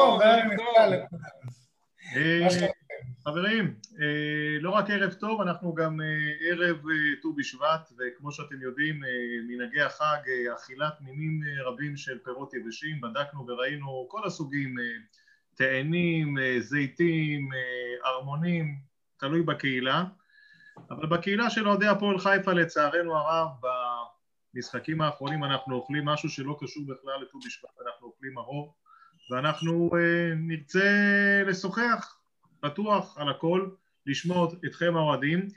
טוב. ערב לכולם. אה, חברים, אה, לא רק ערב טוב, אנחנו גם אה, ערב ט"ו בשבט, וכמו שאתם יודעים, מנהגי החג, אכילת מינים רבים של פירות יבשים, בדקנו וראינו כל הסוגים, תאנים, זיתים, ארמונים, תלוי בקהילה. אבל בקהילה של אוהדי הפועל חיפה, לצערנו הרב, במשחקים האחרונים אנחנו אוכלים משהו שלא קשור בכלל לט"ו בשבט, אנחנו אוכלים מרור, ואנחנו uh, נרצה לשוחח פתוח על הכל, לשמוע אתכם האוהדים,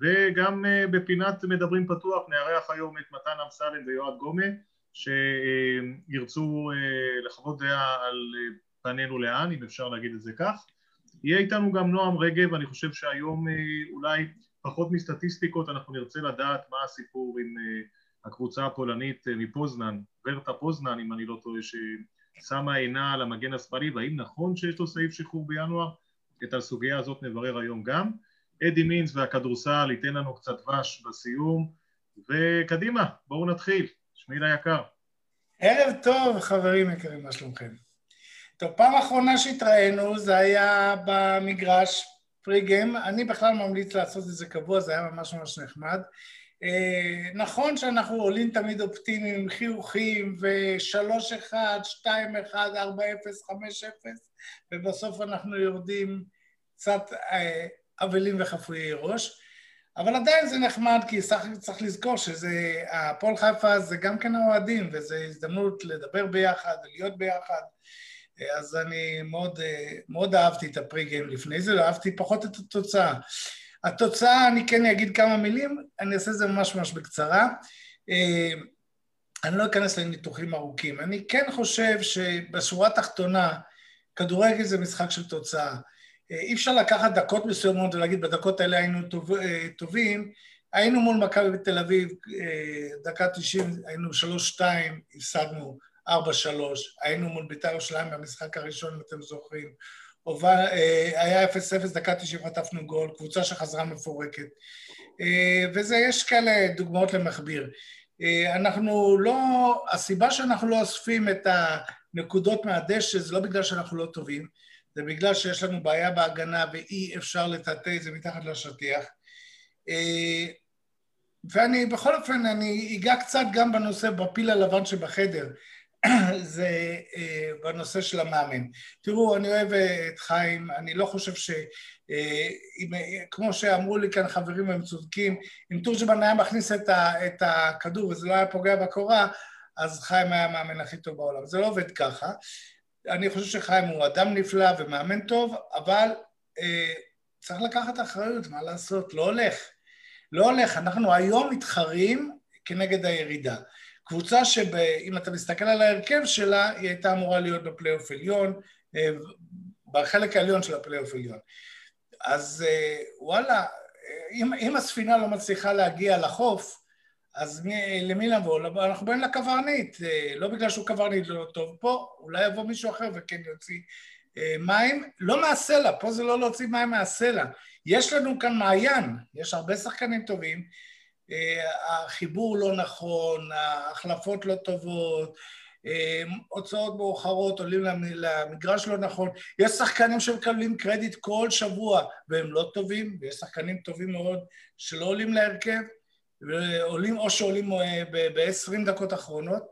וגם uh, בפינת מדברים פתוח נארח היום את מתן אמסלם ויועד גומה, שירצו uh, לחוות דעה על פנינו לאן, אם אפשר להגיד את זה כך. יהיה איתנו גם נועם רגב, אני חושב שהיום אולי פחות מסטטיסטיקות, אנחנו נרצה לדעת מה הסיפור עם הקבוצה הפולנית מפוזנן, ורטה פוזנן, אם אני לא טועה, ששמה עינה על המגן השמאלי, והאם נכון שיש לו סעיף שחרור בינואר? את הסוגיה הזאת נברר היום גם. אדי מינס והכדורסל ייתן לנו קצת דבש בסיום, וקדימה, בואו נתחיל. שמיל היקר. ערב טוב, חברים יקרים, מה שלומכם? טוב, פעם אחרונה שהתראינו זה היה במגרש פריגם, אני בכלל ממליץ לעשות את זה קבוע, זה היה ממש ממש נחמד. Uh, נכון שאנחנו עולים תמיד אופטימיים חיוכים ושלוש אחד, שתיים אחד, ארבע אפס, חמש אפס ובסוף אנחנו יורדים קצת uh, אבלים וחפויי ראש אבל עדיין זה נחמד כי צריך, צריך לזכור שזה, הפועל חיפה זה גם כן האוהדים וזו הזדמנות לדבר ביחד ולהיות ביחד אז אני מאוד, מאוד אהבתי את הפריגיים לפני זה, אהבתי פחות את התוצאה. התוצאה, אני כן אגיד כמה מילים, אני אעשה את זה ממש ממש בקצרה. אני לא אכנס לניתוחים ארוכים. אני כן חושב שבשורה התחתונה, כדורגל זה משחק של תוצאה. אי אפשר לקחת דקות מסוימות ולהגיד בדקות האלה היינו טוב, טובים. היינו מול מכבי בתל אביב, דקה 90, היינו 3-2, הפסדנו 4-3, היינו מול בית"ר ירושלים במשחק הראשון, אם אתם זוכרים. אה, היה 0-0, דקה 90 חטפנו גול, קבוצה שחזרה מפורקת. אה, וזה, יש כאלה דוגמאות למכביר. אה, אנחנו לא, הסיבה שאנחנו לא אוספים את הנקודות מהדשא זה לא בגלל שאנחנו לא טובים, זה בגלל שיש לנו בעיה בהגנה ואי אפשר לטאטא את זה מתחת לשטיח. ואני, בכל אופן, אני אגע קצת גם בנושא, בפיל הלבן שבחדר. זה אה, בנושא של המאמן. תראו, אני אוהב אה, את חיים, אני לא חושב ש... אה, כמו שאמרו לי כאן חברים והם צודקים, אם תורג'מן היה מכניס את, ה, את הכדור וזה לא היה פוגע בקורה, אז חיים היה המאמן הכי טוב בעולם. זה לא עובד ככה. אני חושב שחיים הוא אדם נפלא ומאמן טוב, אבל אה, צריך לקחת אחריות, מה לעשות? לא הולך. לא הולך. אנחנו היום מתחרים כנגד הירידה. קבוצה שאם אתה מסתכל על ההרכב שלה, היא הייתה אמורה להיות בפלייאוף עליון, אה, בחלק העליון של הפלייאוף עליון. אז אה, וואלה, אם, אם הספינה לא מצליחה להגיע לחוף, אז מי, למי לבוא? אנחנו באים לקברניט, אה, לא בגלל שהוא קברניט לא טוב פה, אולי יבוא מישהו אחר וכן יוציא מים, לא מהסלע, פה זה לא להוציא מים מהסלע. יש לנו כאן מעיין, יש הרבה שחקנים טובים, החיבור לא נכון, ההחלפות לא טובות, הוצאות מאוחרות, עולים למגרש לא נכון. יש שחקנים שמקבלים קרדיט כל שבוע והם לא טובים, ויש שחקנים טובים מאוד שלא עולים להרכב, ועולים או שעולים אה, ב-20 דקות אחרונות.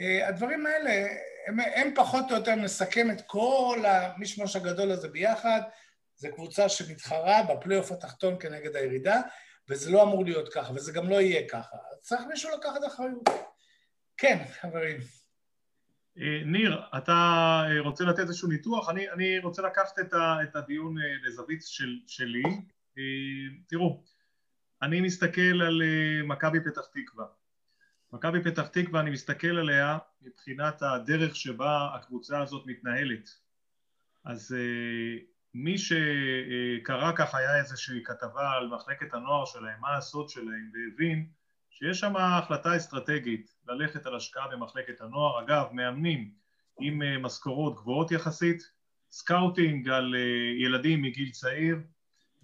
אה, הדברים האלה, הם, הם פחות או יותר נסכם את כל המשמש הגדול הזה ביחד. זו קבוצה שמתחרה בפלייאוף התחתון כנגד הירידה. וזה לא אמור להיות ככה, וזה גם לא יהיה ככה. צריך מישהו לקחת אחריות. כן, חברים. אה, ניר, אתה אה, רוצה לתת איזשהו ניתוח? אני, אני רוצה לקחת את, ה, את הדיון אה, לזווית של, שלי. תראו, אני מסתכל על מכבי פתח תקווה. מכבי פתח תקווה, אני מסתכל עליה מבחינת הדרך שבה הקבוצה הזאת מתנהלת. אז מי שקרא ככה היה איזושהי כתבה על מחלקת הנוער שלהם, מה הסוד שלהם, והבין שיש שם החלטה אסטרטגית ללכת על השקעה במחלקת הנוער. אגב, מאמנים עם אה, משכורות גבוהות יחסית, scouting על אה, ילדים מגיל צעיר,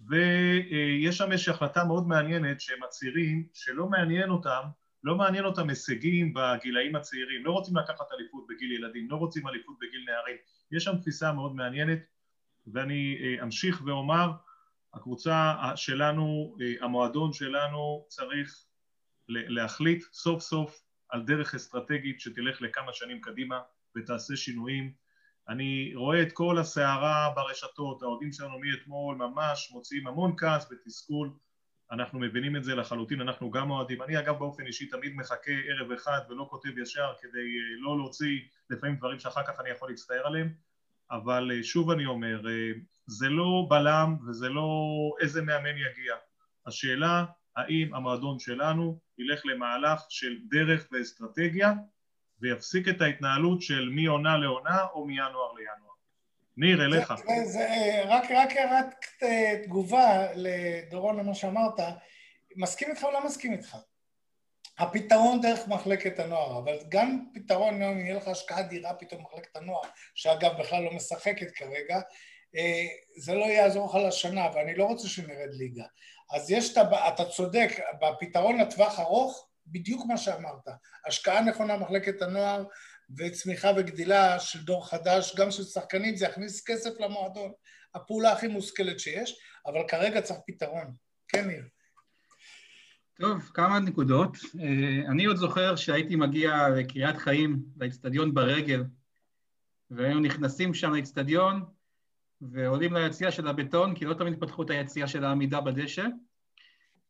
ויש שם איזושהי החלטה מאוד מעניינת שהם מצהירים שלא מעניין אותם לא מעניין אותם הישגים בגילאים הצעירים, לא רוצים לקחת אליפות בגיל ילדים, לא רוצים אליפות בגיל נערים. יש שם תפיסה מאוד מעניינת, ואני אה, אמשיך ואומר, הקבוצה שלנו, אה, המועדון שלנו צריך להחליט סוף סוף על דרך אסטרטגית שתלך לכמה שנים קדימה ותעשה שינויים. אני רואה את כל הסערה ברשתות, האוהדים שלנו מאתמול ממש מוציאים המון כעס ותסכול, אנחנו מבינים את זה לחלוטין, אנחנו גם אוהדים. אני אגב באופן אישי תמיד מחכה ערב אחד ולא כותב ישר כדי אה, לא להוציא לפעמים דברים שאחר כך אני יכול להצטער עליהם, אבל אה, שוב אני אומר, אה, זה לא בלם וזה לא איזה מאמן יגיע. השאלה האם המועדון שלנו ילך למהלך של דרך ואסטרטגיה ויפסיק את ההתנהלות של מעונה לעונה או מינואר לינואר. ניר, אליך. זה, זה, זה, רק, רק הערת תגובה לדורון למה שאמרת, מסכים איתך או לא מסכים איתך? הפתרון דרך מחלקת הנוער, אבל גם פתרון אם יהיה לך השקעה דירה פתאום במחלקת הנוער, שאגב בכלל לא משחקת כרגע, אה, זה לא יעזור לך לשנה, ואני לא רוצה שנרד ליגה. אז יש, אתה צודק, בפתרון לטווח ארוך, בדיוק מה שאמרת, השקעה נכונה במחלקת הנוער וצמיחה וגדילה של דור חדש, גם של שחקנים, זה יכניס כסף למועדון, הפעולה הכי מושכלת שיש, אבל כרגע צריך פתרון. כן, ניר. טוב, כמה נקודות. אה, אני עוד זוכר שהייתי מגיע לקריית חיים, לאצטדיון ברגל, והיינו נכנסים שם לאצטדיון, ועולים ליציע של הבטון, כי לא תמיד פתחו את היציע של העמידה בדשא.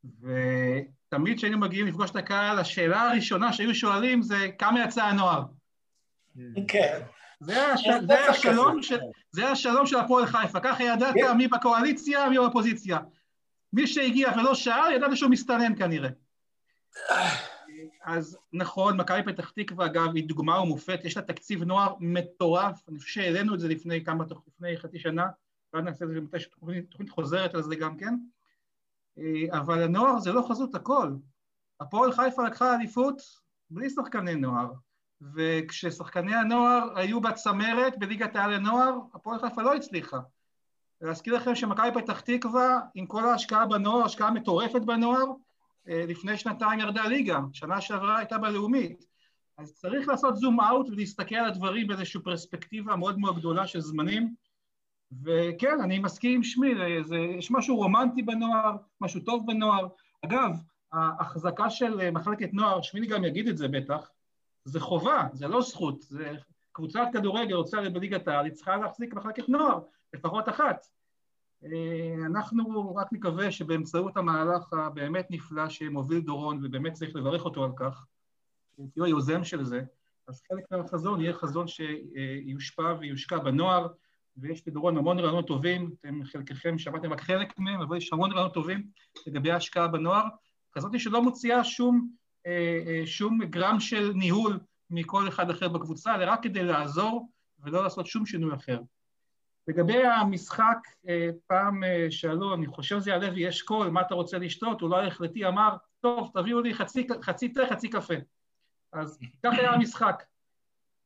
ותמיד כשהיינו מגיעים לפגוש את הקהל, השאלה הראשונה שהיו שואלים זה כמה יצא הנוער. כן. זה, הש... זה, השלום של... זה השלום של הפועל חיפה, ככה ידעת כן. מי בקואליציה, מי באופוזיציה. מי שהגיע ולא שאל, ידעת שהוא מסתנן כנראה. אז נכון, מכבי פתח תקווה, אגב, היא דוגמה ומופת, יש לה תקציב נוער מטורף, אני חושב שהעלינו את זה לפני כמה, לפני חצי שנה, ואז נעשה את זה מתי שתוכנית חוזרת על זה גם כן, אה, אבל הנוער זה לא חזות הכל. הפועל חיפה לקחה אליפות בלי שחקני נוער, וכששחקני הנוער היו בצמרת בליגת העל לנוער, הפועל חיפה לא הצליחה. להזכיר לכם שמכבי פתח תקווה, עם כל ההשקעה בנוער, השקעה מטורפת בנוער, אה, לפני שנתיים ירדה ליגה, שנה שעברה הייתה בלאומית. אז צריך לעשות זום אאוט ולהסתכל על הדברים באיזושהי פרספקטיבה מאוד מאוד גדולה של זמנים. וכן, אני מסכים עם שמי, יש משהו רומנטי בנוער, משהו טוב בנוער. אגב, ההחזקה של מחלקת נוער, שמיני גם יגיד את זה בטח, זה חובה, זה לא זכות. זה קבוצת כדורגל רוצה בליגת העל, היא צריכה להחזיק מחלקת נוער, לפחות אחת. אה, אנחנו רק נקווה שבאמצעות המהלך הבאמת נפלא שמוביל דורון, ובאמת צריך לברך אותו על כך, הוא היוזם של זה, אז חלק מהחזון יהיה חזון שיושפע ויושקע בנוער, ויש לדורון המון רעיונות טובים, אתם חלקכם שמעתם רק חלק מהם, אבל יש המון רעיונות טובים לגבי ההשקעה בנוער, כזאת שלא מוציאה שום, אה, אה, שום גרם של ניהול מכל אחד אחר בקבוצה, אלא רק כדי לעזור ולא לעשות שום שינוי אחר. לגבי המשחק, אה, פעם אה, שאלו, אני חושב זה יעלה ויש קול, מה אתה רוצה לשתות? הוא לא החלטי, אמר, טוב, תביאו לי חצי, חצי תה, חצי קפה. אז כך היה המשחק.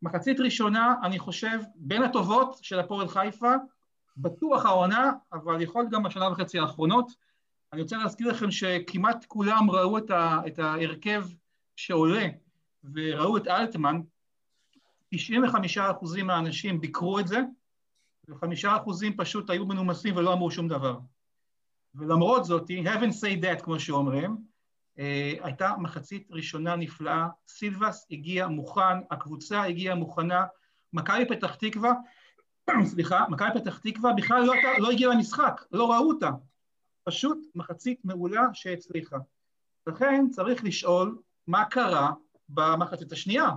מחצית ראשונה, אני חושב, בין הטובות של הפועל חיפה, בטוח העונה, אבל יכול להיות גם בשנה וחצי האחרונות. אני רוצה להזכיר לכם שכמעט כולם ראו את, ה, את ההרכב שעולה, וראו את אלטמן, 95% מהאנשים ביקרו את זה, וחמישה אחוזים פשוט היו מנומסים ולא אמרו שום דבר. ולמרות זאת, heaven say that, כמו שאומרים, אה, הייתה מחצית ראשונה נפלאה, סילבס הגיע מוכן, הקבוצה הגיעה מוכנה, מכבי פתח תקווה, סליחה, מכבי פתח תקווה בכלל לא, לא הגיעה למשחק, לא ראו אותה, פשוט מחצית מעולה שהצליחה. לכן צריך לשאול מה קרה במחצית השנייה,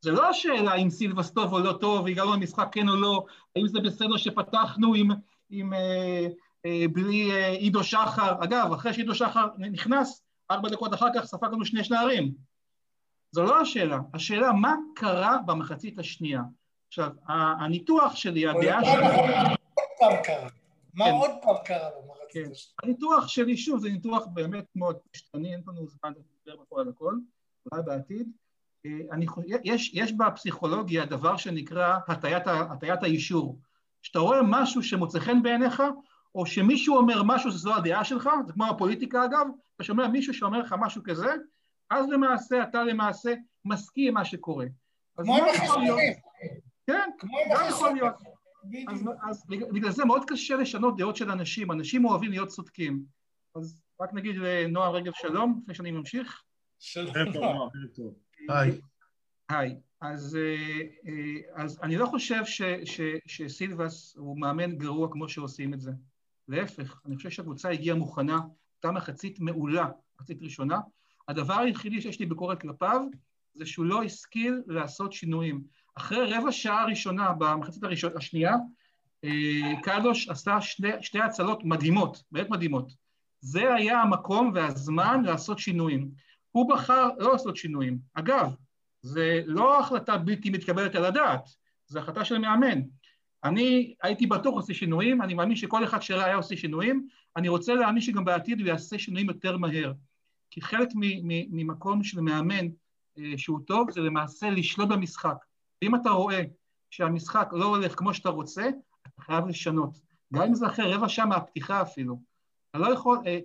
זה לא השאלה אם סילבס טוב או לא טוב, הגענו למשחק כן או לא, האם זה בסדר שפתחנו עם, עם אה, אה, בלי אה, עידו שחר. אגב, אחרי שעידו שחר נכנס, ארבע דקות אחר כך ספגנו שני שערים. זו לא השאלה, השאלה מה קרה במחצית השנייה. עכשיו, הניתוח שלי, הדעה שלי... עוד פעם קרה. מה כן. עוד פעם קרה במחצית כן. השנייה? הניתוח שלי, שוב, זה ניתוח באמת מאוד משתני, אין לנו זמן לדבר בכל על הכל, אולי בעתיד. אה, אני, יש, יש בפסיכולוגיה דבר שנקרא הטיית, הטיית האישור. כשאתה רואה משהו שמוצא חן בעיניך, או שמישהו אומר משהו שזו הדעה שלך, זה כמו הפוליטיקה אגב, אתה שומע מישהו שאומר לך משהו כזה, אז למעשה אתה למעשה מסכים עם מה שקורה. כמו עם החיסונים. כן, גם יכול להיות. אז, אז בגלל זה מאוד קשה לשנות דעות של אנשים, אנשים אוהבים להיות צודקים. אז רק נגיד לנועה רגב שלום, לפני שאני ממשיך. שלום. היי. היי. אז, אה, אה, אז אני לא חושב ש, ש, שסילבס הוא מאמן גרוע כמו שעושים את זה. להפך, אני חושב שהקבוצה הגיעה מוכנה, הייתה מחצית מעולה, מחצית ראשונה. הדבר היחידי שיש לי ביקורת כלפיו זה שהוא לא השכיל לעשות שינויים. אחרי רבע שעה ראשונה, במחצית הראשון, השנייה, אה, קדוש עשה שני, שתי הצלות מדהימות, באמת מדהימות. זה היה המקום והזמן לעשות שינויים. הוא בחר לא לעשות שינויים. אגב, זה לא החלטה בלתי מתקבלת על הדעת, זו החלטה של מאמן. אני הייתי בטוח עושה שינויים, אני מאמין שכל אחד שראה היה עושה שינויים, אני רוצה להאמין שגם בעתיד הוא יעשה שינויים יותר מהר. כי חלק ממקום של מאמן אה, שהוא טוב זה למעשה לשלוט במשחק. ואם אתה רואה שהמשחק לא הולך כמו שאתה רוצה, אתה חייב לשנות. גם אם זה אחרי רבע שעה מהפתיחה אפילו. אתה לא יכול, אה,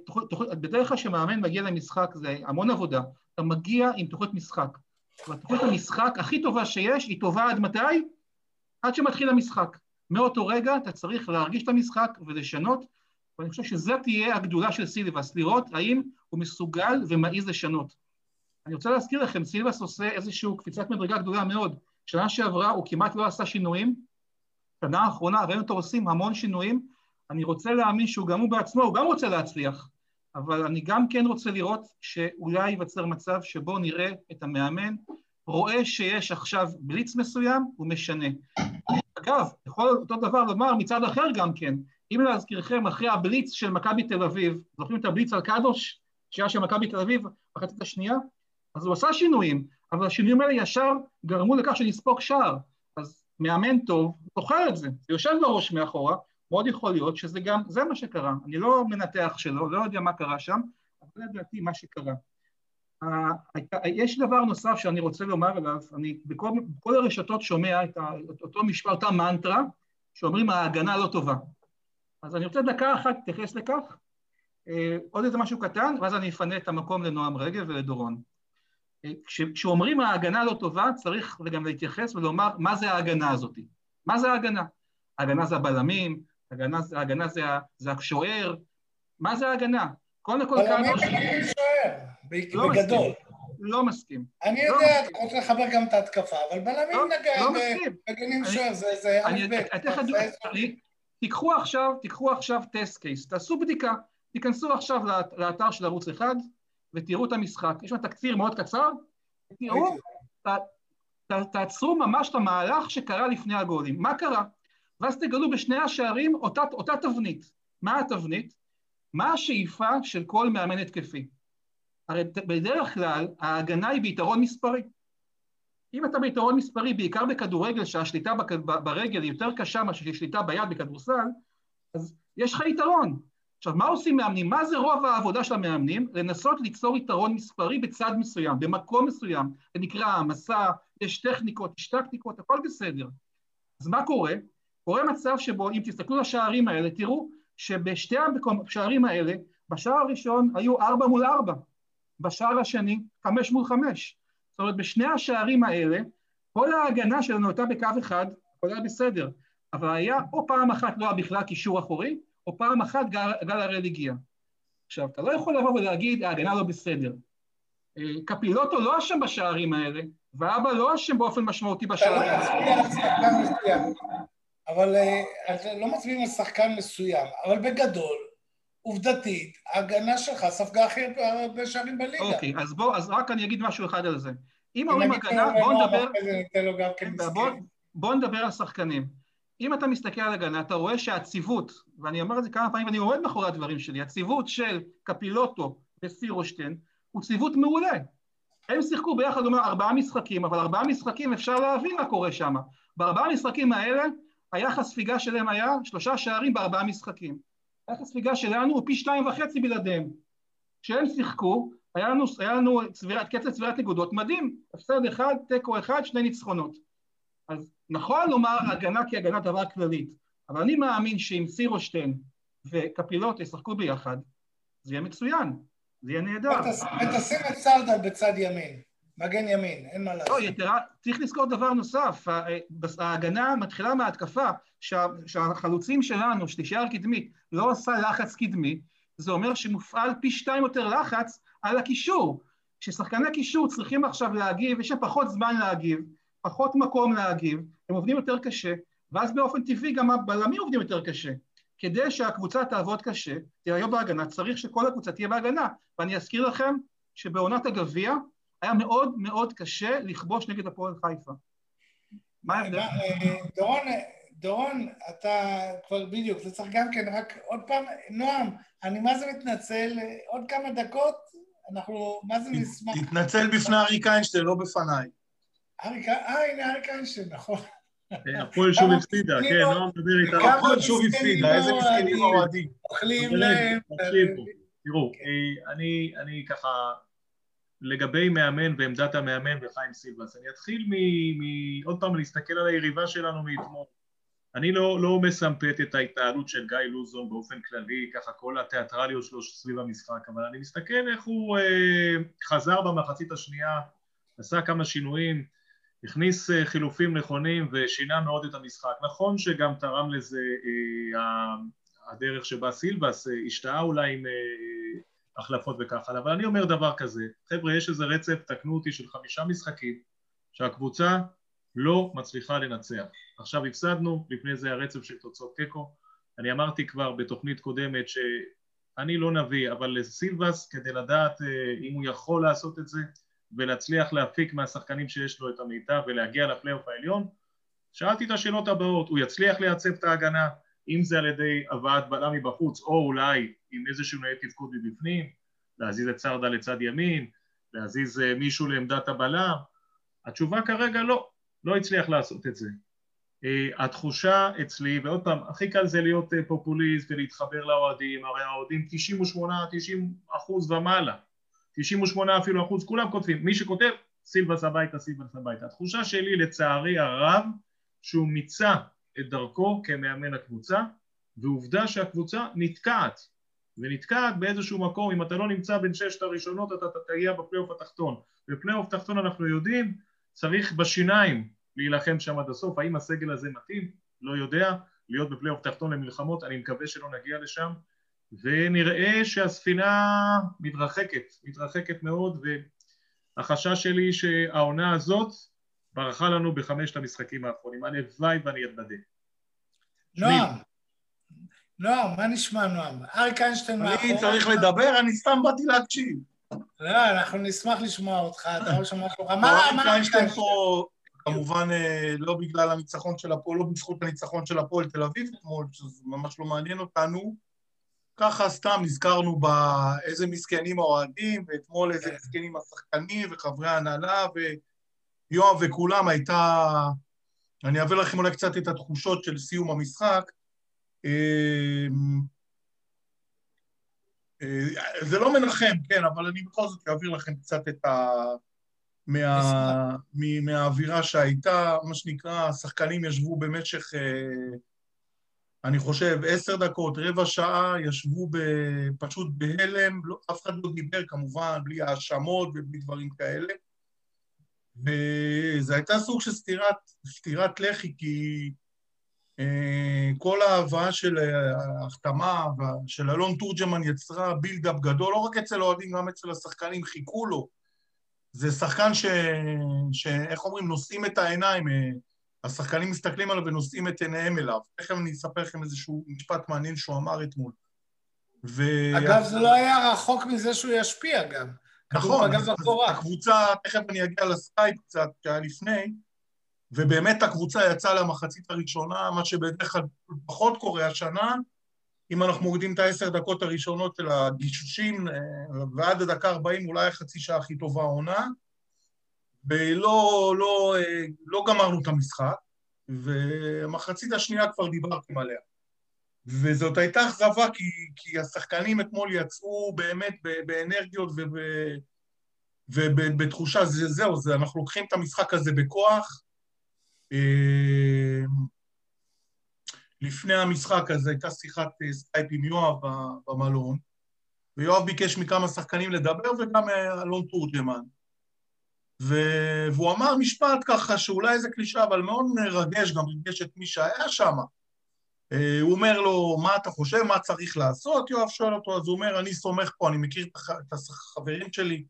בדרך כלל כשמאמן מגיע למשחק זה המון עבודה, אתה מגיע עם תוכנית משחק. והתוכנית המשחק הכי טובה שיש, היא טובה עד מתי? עד שמתחיל המשחק. מאותו רגע אתה צריך להרגיש את המשחק ולשנות, ואני חושב שזו תהיה הגדולה של סילבס, לראות האם הוא מסוגל ומעז לשנות. אני רוצה להזכיר לכם, סילבס עושה איזושהי קפיצת מדרגה גדולה מאוד. שנה שעברה הוא כמעט לא עשה שינויים, שנה האחרונה ראינו אותו עושים המון שינויים, אני רוצה להאמין שהוא גם הוא בעצמו, הוא גם רוצה להצליח, אבל אני גם כן רוצה לראות שאולי ייווצר מצב שבו נראה את המאמן רואה שיש עכשיו בליץ מסוים, הוא משנה. אגב, יכול אותו דבר לומר מצד אחר גם כן, אם להזכירכם, אחרי הבליץ של מכבי תל אביב, זוכרים את הבליץ על קדוש, שהיה של מכבי תל אביב בחצית השנייה? אז הוא עשה שינויים, אבל השינויים האלה ישר גרמו לכך שנספוג שער. אז מאמן טוב, זוכר את זה, זה יושב בראש מאחורה, מאוד יכול להיות שזה גם, זה מה שקרה. אני לא מנתח שלו, לא יודע מה קרה שם, אבל זה לדעתי מה שקרה. יש דבר נוסף שאני רוצה לומר עליו, אני בכל, בכל הרשתות שומע את, אותו משפט, אותה מנטרה, שאומרים ההגנה לא טובה. אז אני רוצה דקה אחת להתייחס לכך, אה, עוד איזה משהו קטן, ואז אני אפנה את המקום לנועם רגב ולדורון. אה, כשאומרים ההגנה לא טובה, צריך גם להתייחס ולומר מה זה ההגנה הזאת. מה זה ההגנה? ההגנה זה הבלמים, ההגנה, ההגנה זה, זה השוער, מה זה ההגנה? קודם כל. בלמים זה שוער, לא בגדול. לא מסכים. אני לא יודע, אתה רוצה לחבר גם את ההתקפה, אבל בלמים לא, נגע, לא מגנים שוער, זה א' ב'. תיקחו עכשיו, תיקחו עכשיו טסט קייס, תעשו בדיקה, תיכנסו עכשיו לאתר של ערוץ אחד ותראו את המשחק. יש שם תקציר מאוד קצר, תראו, תעצרו ממש את המהלך שקרה לפני הגולים. מה קרה? ואז תגלו בשני השערים אותה, אותה תבנית. מה התבנית? מה השאיפה של כל מאמן התקפי? הרי בדרך כלל ההגנה היא ביתרון מספרי. אם אתה ביתרון מספרי, בעיקר בכדורגל, שהשליטה ברגל היא יותר קשה מאשר שליטה ביד בכדורסל, אז יש לך יתרון. עכשיו, מה עושים מאמנים? מה זה רוב העבודה של המאמנים? לנסות ליצור יתרון מספרי בצד מסוים, במקום מסוים. זה נקרא העמסה, יש טכניקות, יש טקטיקות, הכל בסדר. אז מה קורה? קורה מצב שבו, אם תסתכלו על השערים האלה, תראו שבשתי השערים האלה, בשער הראשון היו ארבע מול ארבע, בשער השני חמש מול חמש. זאת אומרת, בשני השערים האלה, כל ההגנה שלנו הייתה בקו אחד, הכל היה בסדר, אבל היה או פעם אחת לא היה בכלל קישור אחורי, או פעם אחת גל, גל הראל הגיע. עכשיו, אתה לא יכול לבוא ולהגיד, ההגנה לא בסדר. אה, קפילוטו לא אשם בשערים האלה, ואבא לא אשם באופן משמעותי בשערים האלה. אבל אה, לא מצביעים על שחקן מסוים, אבל בגדול, עובדתית, ההגנה שלך ספגה הכי הרבה שערים בליגה. אוקיי, אז בוא, אז רק אני אגיד משהו אחד על זה. אם אומרים הגנה, בוא נדבר... כן, בוא נדבר על שחקנים. אם אתה מסתכל על הגנה, אתה רואה שהציוות, ואני אומר את זה כמה פעמים, ואני עומד מאחורי הדברים שלי, הציוות של קפילוטו וסירושטיין הוא ציוות מעולה. הם שיחקו ביחד, אומר, ארבעה משחקים, אבל ארבעה משחקים אפשר להבין מה קורה שם. בארבעה המשחקים האלה, היחס ספיגה שלהם היה שלושה שערים בארבעה משחקים. היחס ספיגה שלנו הוא פי שתיים וחצי בלעדיהם. כשהם שיחקו, היה לנו, היה לנו צבירת, קצת צבירת נקודות מדהים, הפסד אחד, תיקו אחד, שני ניצחונות. אז נכון לומר הגנה כהגנה דבר כללית, אבל אני מאמין שאם סירושטיין וקפילוט ישחקו ביחד, זה יהיה מצוין. זה יהיה נהדר. ותשים את סרדל בצד ימין. מגן ימין, אין מה לא, לעשות. יתרה, צריך לזכור דבר נוסף, ה- ההגנה מתחילה מההתקפה, שה- שהחלוצים שלנו, שתישאר קדמית, לא עושה לחץ קדמי, זה אומר שמופעל פי שתיים יותר לחץ על הקישור. כששחקני קישור צריכים עכשיו להגיב, יש להם פחות זמן להגיב, פחות מקום להגיב, הם עובדים יותר קשה, ואז באופן טבעי גם הבלמים עובדים יותר קשה. כדי שהקבוצה תעבוד קשה, תהיה בהגנה, צריך שכל הקבוצה תהיה בהגנה. ואני אזכיר לכם שבעונת הגביע היה מאוד מאוד קשה לכבוש נגד הפועל חיפה. מה ההבדל? אה, דורון, דורון, אתה כבר בדיוק, זה צריך גם כן, רק עוד פעם, נועם, אני מה זה מתנצל, עוד כמה דקות, אנחנו, מה זה נשמח. תתנצל בפני אריק איינשטיין, לא בפניי. אריק, אה, הנה אריק איינשטיין, נכון. הפועל שוב הפסידה, כן, נועם מדבר איתנו. הפועל שוב הפסידה, איזה מסכנים. האוהדים. אוכלים חברים, להם. תקשיבו, תראו, אה, אני, אני ככה, לגבי מאמן ועמדת המאמן וחיים סילבס, אני אתחיל. עוד פעם להסתכל על היריבה שלנו מאתמול. אני לא, לא מסמפת את ההתנהלות של גיא לוזון באופן כללי, ככה כל התיאטרליות שלו סביב המשחק, אבל אני מסתכל איך הוא אה, חזר במחצית השנייה, עשה כמה שינויים, הכניס אה, חילופים נכונים ושינה מאוד את המשחק. נכון שגם תרם לזה אה, הדרך שבה סילבס אה, השתהה אולי עם אה, החלפות וכך הלאה, אבל אני אומר דבר כזה, חבר'ה יש איזה רצף, תקנו אותי, של חמישה משחקים שהקבוצה לא מצליחה לנצח. עכשיו הפסדנו, לפני זה הרצף של תוצאות תיקו, אני אמרתי כבר בתוכנית קודמת שאני לא נביא, אבל לסילבס כדי לדעת אה, אם הוא יכול לעשות את זה ולהצליח להפיק מהשחקנים שיש לו את המיטב ולהגיע לפלייאוף העליון, שאלתי את השאלות הבאות, הוא יצליח לייצב את ההגנה, אם זה על ידי הבאת בלם מבחוץ, או אולי עם איזשהו נהי תפקוד מבפנים, להזיז את סרדה לצד ימין, להזיז אה, מישהו לעמדת הבלם, התשובה כרגע לא, לא הצליח לעשות את זה. Uh, התחושה אצלי, ועוד פעם, הכי קל זה להיות uh, פופוליסט ולהתחבר לאוהדים, הרי האוהדים 98, 90 אחוז ומעלה, 98 אפילו אחוז, כולם כותבים, מי שכותב, סילבס הביתה, סילבס הביתה. התחושה שלי לצערי הרב, שהוא מיצה את דרכו כמאמן הקבוצה, ועובדה שהקבוצה נתקעת, ונתקעת באיזשהו מקום, אם אתה לא נמצא בין ששת הראשונות אתה תגיע בפלייאוף התחתון. בפלייאוף תחתון אנחנו יודעים, צריך בשיניים להילחם שם עד הסוף, האם הסגל הזה מתאים? לא יודע, להיות בפלייאוף תחתון למלחמות, אני מקווה שלא נגיע לשם, ונראה שהספינה מתרחקת, מתרחקת מאוד, והחשש שלי שהעונה הזאת ברחה לנו בחמשת המשחקים האחרונים, הלוואי ואני אתבדה. נועם, נועם, מה נשמע נועם? אריק איינשטיין אני מאחורי. צריך לדבר, אני סתם באתי להקשיב. לא, אנחנו נשמח לשמוע אותך, אתה יכול לשמוע שלך. מה, אריק איינשטיין פה, כמובן אה, לא בגלל הניצחון של הפועל, לא בזכות הניצחון של הפועל תל אביב אתמול, שזה ממש לא מעניין אותנו. ככה סתם נזכרנו באיזה מסכנים האוהדים, ואתמול איזה כן. מסכנים השחקנים וחברי ההנהלה, ויואב וכולם הייתה... אני אעביר לכם אולי קצת את התחושות של סיום המשחק. אה, אה, זה לא מנחם, כן, אבל אני בכל זאת אעביר לכם קצת את ה... מה... מהאווירה שהייתה, מה שנקרא, השחקנים ישבו במשך, אה, אני חושב, עשר דקות, רבע שעה, ישבו. פשוט בהלם, לא, אף אחד לא דיבר כמובן, בלי האשמות ובלי דברים כאלה. וזה הייתה סוג של סטירת, סטירת לחי, כי כל ההבאה של אה, ההחתמה של אלון תורג'מן יצרה בילדאפ גדול, לא רק אצל אוהדים, גם אצל השחקנים, חיכו לו. זה שחקן ש... ש... איך אומרים? נושאים את העיניים. אה, השחקנים מסתכלים עליו ונושאים את עיניהם אליו. תכף אני אספר לכם איזשהו משפט מעניין שהוא אמר אתמול. ו... אגב, זה לא היה רחוק מזה שהוא ישפיע גם. נכון, אז-. אז הקבוצה, תכף אני אגיע לסקייפ קצת, שהיה לפני, ובאמת הקבוצה יצאה למחצית הראשונה, מה שבדרך כלל פחות קורה השנה, אם אנחנו מורידים את העשר דקות הראשונות של הגישושים, אה, ועד הדקה 40 אולי החצי שעה הכי טובה העונה, ולא לא, אה, לא גמרנו את המשחק, והמחצית השנייה כבר דיברתם עליה. וזאת הייתה אכזבה, כי, כי השחקנים אתמול יצאו באמת באנרגיות וב... ובתחושה, זה, זהו, זה, אנחנו לוקחים את המשחק הזה בכוח. אה, לפני המשחק הזה הייתה שיחת אה, סקייפ עם יואב במלון, ויואב ביקש מכמה שחקנים לדבר, וגם אה, אלון תורג'מן. ו... והוא אמר משפט ככה, שאולי זה קלישה, אבל מאוד מרגש, גם ריגש את מי שהיה שם. אה, הוא אומר לו, מה אתה חושב, מה צריך לעשות? יואב שואל אותו, אז הוא אומר, אני סומך פה, אני מכיר את החברים שלי,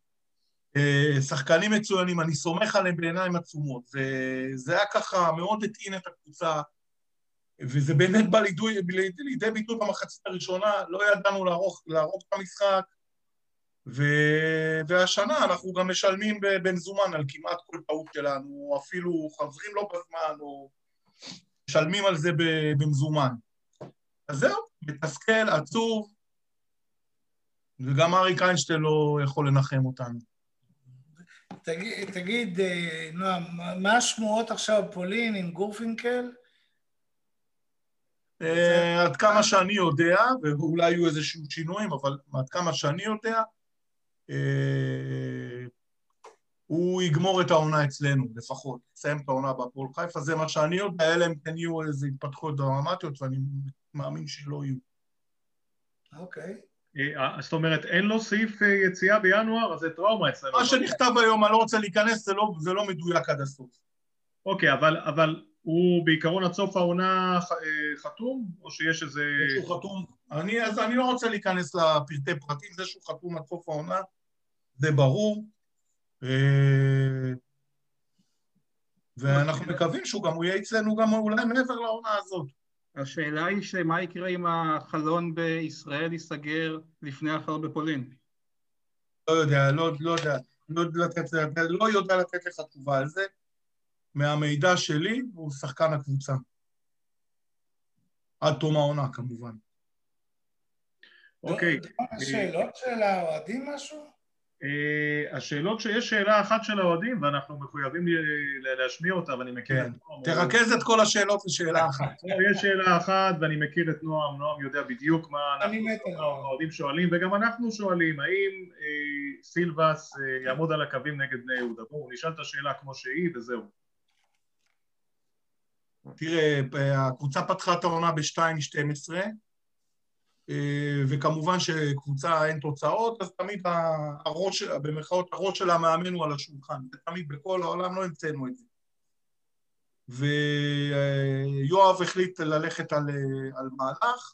שחקנים מצוינים, אני סומך עליהם בעיניים עצומות. וזה היה ככה מאוד הטעין את הקבוצה, וזה באמת בא לידי, לידי ביטוי במחצית הראשונה, לא ידענו לערוך, לערוך את המשחק, ו... והשנה אנחנו גם משלמים במזומן על כמעט כל טעות שלנו, אפילו חוזרים לא בזמן, או משלמים על זה במזומן. אז זהו, מתסכל, עצוב, וגם אריק איינשטיין לא יכול לנחם אותנו. תגיד, תגיד אה, נועם, מה השמועות עכשיו בפולין עם גורפינקל? אה, עד כמה שאני יודע, ואולי יהיו איזשהו שינויים, אבל עד כמה שאני יודע, אה, הוא יגמור את העונה אצלנו, לפחות. יסיים את העונה בהפועל חיפה, זה מה שאני יודע, אלא אם כן יהיו איזה התפתחויות דרמטיות, ואני מאמין שלא יהיו. אוקיי. אה, זאת אומרת, אין לו סעיף יציאה בינואר, אז זה טראומה אצלנו. מה שנכתב היום, אני לא רוצה להיכנס, זה לא, זה לא מדויק עד הסוף. אוקיי, אבל, אבל הוא בעיקרון עד סוף העונה אה, חתום, או שיש איזה... שהוא חתום. אני, אז אני לא רוצה להיכנס לפרטי פרטים, זה שהוא חתום עד סוף העונה, זה ברור. אה, ואנחנו מקווים שהוא גם, הוא יהיה אצלנו גם אולי מעבר לעונה הזאת. השאלה היא שמה יקרה אם החלון בישראל ייסגר לפני האחר בפולין? לא יודע, לא, לא יודע, לא, לתת, לא יודע לתת לך תשובה על זה. מהמידע שלי, הוא שחקן הקבוצה. עד תום העונה, כמובן. אוקיי. שאלות של האוהדים משהו? אה, השאלות שיש שאלה אחת של האוהדים, ואנחנו מחויבים להשמיע אותה, ואני מכיר את כן. נועם. תרכז את כל השאלות לשאלה אחת. יש שאלה אחת, ואני מכיר את נועם, נועם יודע בדיוק מה האוהדים שואלים, וגם אנחנו שואלים, האם אה, סילבס אה, יעמוד על הקווים נגד בני יהודה? בואו, נשאל את השאלה כמו שהיא, וזהו. תראה, הקבוצה פתחה את העונה ב-2-12, אה, וכמובן שקבוצה אין תוצאות, אז תמיד הראש, במרכאות הראש של המאמן הוא על השולחן, ותמיד בכל העולם לא המצאנו את זה. ויואב החליט ללכת על, על מהלך,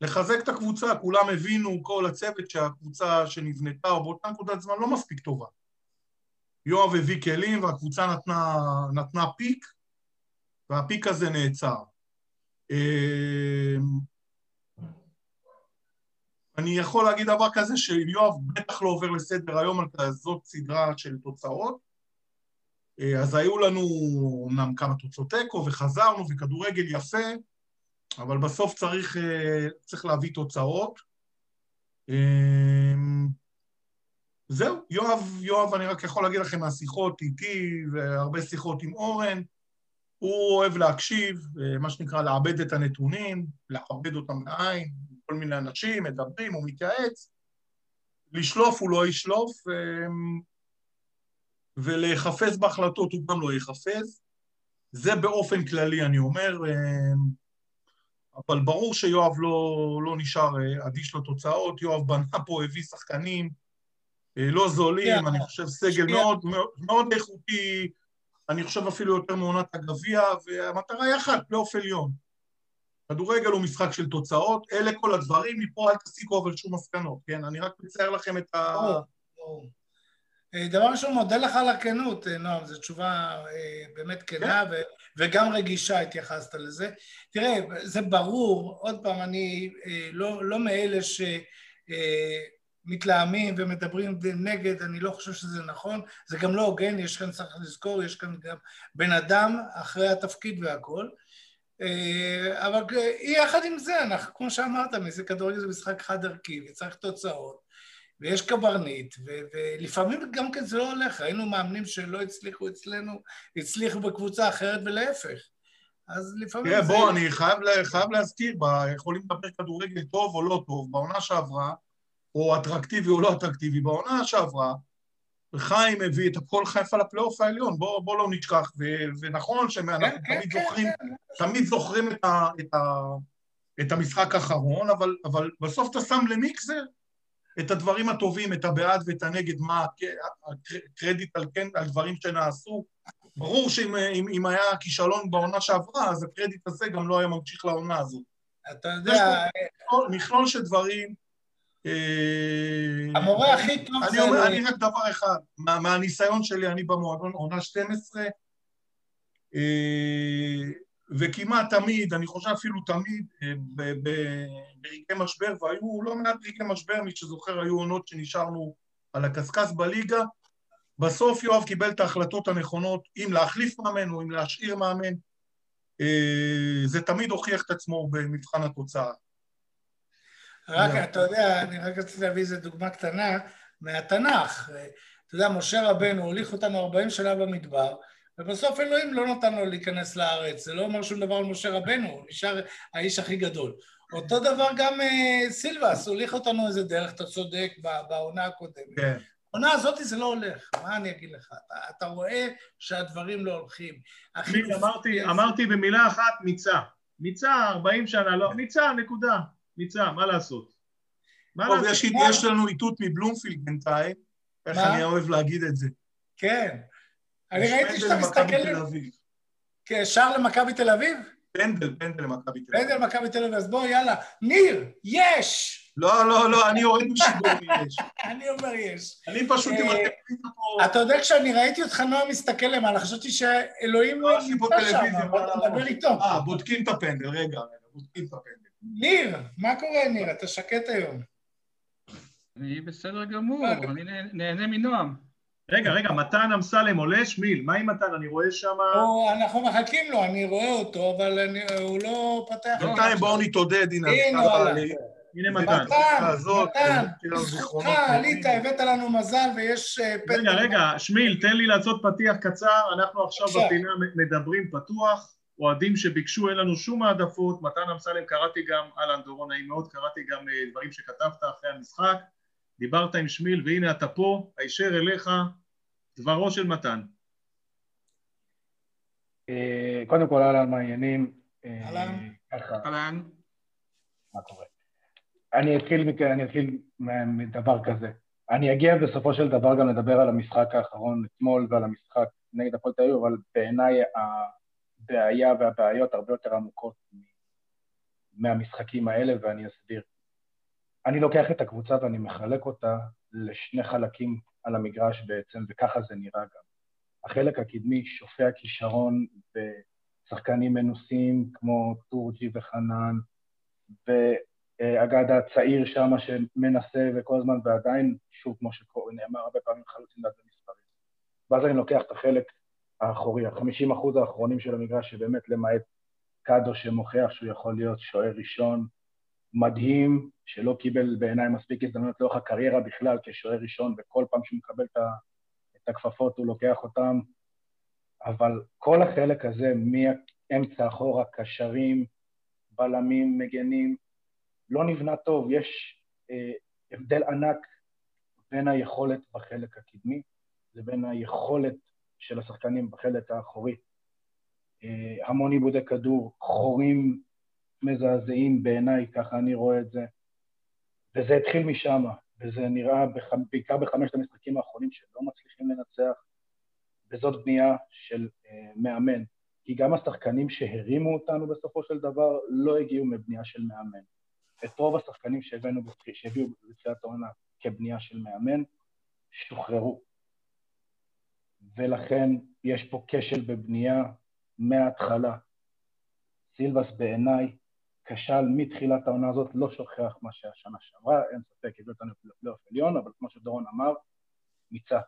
לחזק את הקבוצה, כולם הבינו, כל הצוות, שהקבוצה שנבנתה, או באותה נקודת זמן לא מספיק טובה. יואב הביא כלים והקבוצה נתנה, נתנה פיק, והפיק הזה נעצר. אני יכול להגיד דבר כזה שיואב בטח לא עובר לסדר היום על כזאת סדרה של תוצאות. אה, אז היו לנו אמנם כמה תוצאות תיקו וחזרנו וכדורגל יפה, אבל בסוף צריך, אה, צריך להביא תוצאות. אמ, זהו, יואב, יואב, אני רק יכול להגיד לכם מהשיחות איתי והרבה שיחות עם אורן, הוא אוהב להקשיב, אה, מה שנקרא לעבד את הנתונים, לעבד אותם בעין, כל מיני אנשים, מדברים, הוא מתייעץ. לשלוף הוא לא ישלוף, אה, ולהיחפז בהחלטות הוא גם לא ייחפז. זה באופן כללי, אני אומר, אה, אבל ברור שיואב לא, לא נשאר אדיש לתוצאות, יואב בנה פה, הביא שחקנים לא זולים, yeah. אני חושב סגל מאוד, מאוד איכותי, אני חושב אפילו יותר מעונת הגביע, והמטרה היא אחת, פלייאוף עליון. כדורגל הוא משחק של תוצאות, אלה כל הדברים, מפה אל תסיקו אבל שום מסקנות, כן? אני רק מצייר לכם את ה... אה, דבר ראשון, מודה לך על הכנות, אה, נועם, זו תשובה אה, באמת כנה, כן. וגם רגישה התייחסת לזה. תראה, זה ברור, עוד פעם, אני לא, לא מאלה ש... מתלהמים ומדברים נגד, אני לא חושב שזה נכון, זה גם לא הוגן, יש כאן, צריך לזכור, יש כאן גם בן אדם אחרי התפקיד והכל. אה, אבל יחד עם זה, אנחנו, כמו שאמרת, מזה כדורגל זה משחק חד ערכי, וצריך תוצאות, ויש קברניט, ו- ולפעמים גם כן זה לא הולך, היינו מאמנים שלא הצליחו אצלנו, הצליחו בקבוצה אחרת ולהפך. אז לפעמים תראה, זה... תראה, בוא, אני חייב, חייב להזכיר, יכולים לדבר כדורגל טוב או לא טוב, בעונה שעברה, או אטרקטיבי או לא אטרקטיבי. בעונה שעברה, חיים הביא את הפועל חיפה לפלייאוף העליון, בואו בוא לא נשכח, ו, ונכון שאנחנו כן, תמיד, כן, זוכרים, כן, כן. תמיד זוכרים את, ה, את, ה, את המשחק האחרון, אבל, אבל בסוף אתה שם למיקסר את הדברים הטובים, את הבעד ואת הנגד, מה הקרדיט על, כן, על דברים שנעשו. ברור שאם אם, אם היה כישלון בעונה שעברה, אז הקרדיט הזה גם לא היה ממשיך לעונה הזאת. אתה יודע... מכלול של דברים. אה, המורה הכי טוב זה... אומר, אני רק דבר אחד, מה, מהניסיון שלי, אני במועדון עונה 12, אה, וכמעט תמיד, אני חושב אפילו תמיד, אה, ברגעי משבר, והיו לא מעט רגעי משבר, מי שזוכר, היו עונות שנשארנו על הקשקש בליגה, בסוף יואב קיבל את ההחלטות הנכונות, אם להחליף מאמן או אם להשאיר מאמן. זה תמיד הוכיח את עצמו במבחן התוצאה. רק, אתה יודע, אני רק רציתי להביא איזו דוגמה קטנה מהתנ"ך. אתה יודע, משה רבנו הוליך אותנו 40 שנה במדבר, ובסוף אלוהים לא נתן לו להיכנס לארץ. זה לא אומר שום דבר על משה רבנו, הוא נשאר האיש הכי גדול. אותו דבר גם uh, סילבס, הוליך אותנו איזה דרך, אתה צודק, בעונה הקודמת. כן. העונה הזאת זה לא הולך, מה אני אגיד לך? אתה, אתה רואה שהדברים לא הולכים. אמרתי, אמרתי במילה אחת, מיצה. מיצה, 40 שנה, לא, מיצה, נקודה. מיצה, מה לעשות? מה טוב, לעשות? יש, יש לנו איתות מבלומפילד בינתיים, איך אני אוהב להגיד את זה. כן. אני ראיתי שאתה מסתכל... כן, שער למכבי תל אביב? פנדל, פנדל למכבי תל אביב. פנדל למכבי תל אביב, אז בוא, יאללה. ניר, יש! לא, לא, לא, אני יורד משידור יש. אני אומר יש. אני פשוט עם הטלוויזיה פה... אתה יודע, כשאני ראיתי אותך נועה מסתכל למעלה, חשבתי שאלוהים לא נמצא שם, אבל אתה מדבר איתו. אה, בודקים את הפנדל, רגע, רגע, בודקים את הפנדל. ניר, מה קורה, ניר? אתה שקט היום. אני בסדר גמור, אני נהנה מנועם. רגע, רגע, מתן אמסלם עולה שמיל, מה עם מתן? אני רואה שם... אנחנו מחכים לו, אני רואה אותו, אבל הוא לא פתח... בינתיים בואו נתעודד, הנה. הנה מתן. מתן, מתן, בזכותך עלית, הבאת לנו מזל ויש אה, פנדל. רגע, רגע, שמיל, תן לי לעשות פתיח קצר, אנחנו עכשיו בפינה מדברים פתוח, אוהדים שביקשו, אין לנו שום העדפות, מתן אמסלם, קראתי גם, אהלן דורון, נעים מאוד, קראתי גם אה, דברים שכתבת אחרי המשחק. דיברת עם שמיל והנה אתה פה, הישר אליך דברו של מתן. אה, קודם כל אהלן מה העניינים? אה, אהלן. אהלן. מה קורה? אני אתחיל, אני אתחיל מדבר כזה. אני אגיע בסופו של דבר גם לדבר על המשחק האחרון אתמול ועל המשחק נגד הפועל תל אביב, אבל בעיניי הבעיה והבעיות הרבה יותר עמוקות מהמשחקים האלה, ואני אסביר. אני לוקח את הקבוצה ואני מחלק אותה לשני חלקים על המגרש בעצם, וככה זה נראה גם. החלק הקדמי שופע כישרון ושחקנים מנוסים כמו טורג'י וחנן, ואגד הצעיר שם שמנסה וכל הזמן, ועדיין, שוב, כמו שנאמר הרבה פעמים, חלוצים ליד במספרים. ואז אני לוקח את החלק האחורי, החמישים אחוז האחרונים של המגרש, שבאמת למעט קאדו שמוכיח שהוא יכול להיות שוער ראשון, מדהים, שלא קיבל בעיניי מספיק הזדמנות לאורך הקריירה בכלל כשוער ראשון, וכל פעם שהוא מקבל את הכפפות הוא לוקח אותם, אבל כל החלק הזה, מאמצע אחורה, קשרים, בלמים, מגנים, לא נבנה טוב. יש אה, הבדל ענק בין היכולת בחלק הקדמי לבין היכולת של השחקנים בחלק האחורי. אה, המון עיבודי כדור, חורים מזעזעים בעיניי, ככה אני רואה את זה. וזה התחיל משם, וזה נראה בח... בעיקר בחמשת המשחקים האחרונים שלא מצליחים לנצח, וזאת בנייה של אה, מאמן. כי גם השחקנים שהרימו אותנו בסופו של דבר לא הגיעו מבנייה של מאמן. את רוב השחקנים שהבאנו, שהביאו בתחילת העונה כבנייה של מאמן, שוחררו. ולכן יש פה כשל בבנייה מההתחלה. סילבס בעיניי כשל מתחילת העונה הזאת, לא שוכח מה שהיה שנה שעברה, אין ספק, הביא אותנו לפלייאוף עליון, אבל כמו שדורון אמר, מיצה.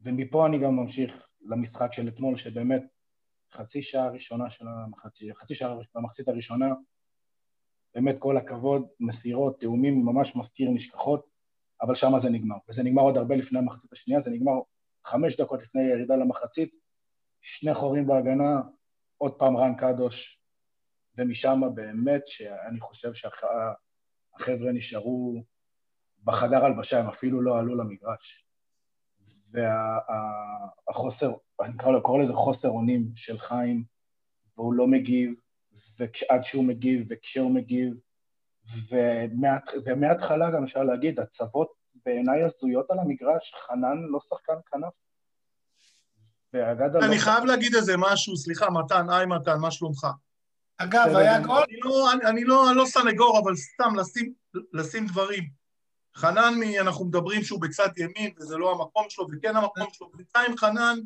ומפה אני גם ממשיך למשחק של אתמול, שבאמת חצי שעה ראשונה של המחצית, חצי שעה במחצית הראשונה, באמת כל הכבוד, מסירות, תאומים, ממש מזכיר נשכחות, אבל שמה זה נגמר. וזה נגמר עוד הרבה לפני המחצית השנייה, זה נגמר חמש דקות לפני הירידה למחצית, שני חורים בהגנה, עוד פעם רן קדוש ומשם באמת שאני חושב שהחבר'ה נשארו בחדר הלבשה, הם אפילו לא עלו למגרש. והחוסר, אני קורא לזה חוסר אונים של חיים, והוא לא מגיב, ועד שהוא מגיב וכשהוא מגיב, ומההתחלה גם אפשר להגיד, הצוות בעיניי הזויות על המגרש, חנן לא שחקן כנף. ואגדה לא... אני חייב להגיד איזה משהו, סליחה, מתן, היי מתן, מה שלומך? אגב, היה גול? אני לא, אני, אני לא, אני לא סנגור, אבל סתם לשים, לשים דברים. חנן, אנחנו מדברים שהוא בצד ימין, וזה לא המקום שלו, וכן המקום שלו. בינתיים חנן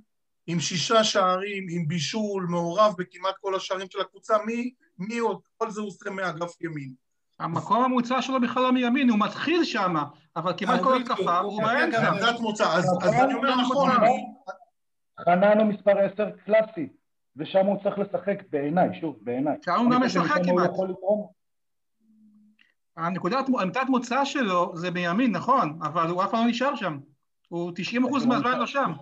עם שישה שערים, עם בישול, מעורב בכמעט כל השערים של הקבוצה, מי, מי עוד? כל זה הוא עושה מאגף ימין. המקום המוצע שלו בכלל לא מימין, הוא מתחיל שם, אבל כמעט כל התקפה הוא באמצע. עמדת מוצא, אז אני אומר נכון, חנן הוא מספר עשר קלאסי, ושם הוא צריך לשחק בעיניי, שוב, בעיניי. שם הוא גם משחק כמעט. הנקודת, עמדת מוצא שלו זה בימין, נכון, אבל הוא אף פעם לא נשאר שם. הוא 90 אחוז מהזמן לא שם.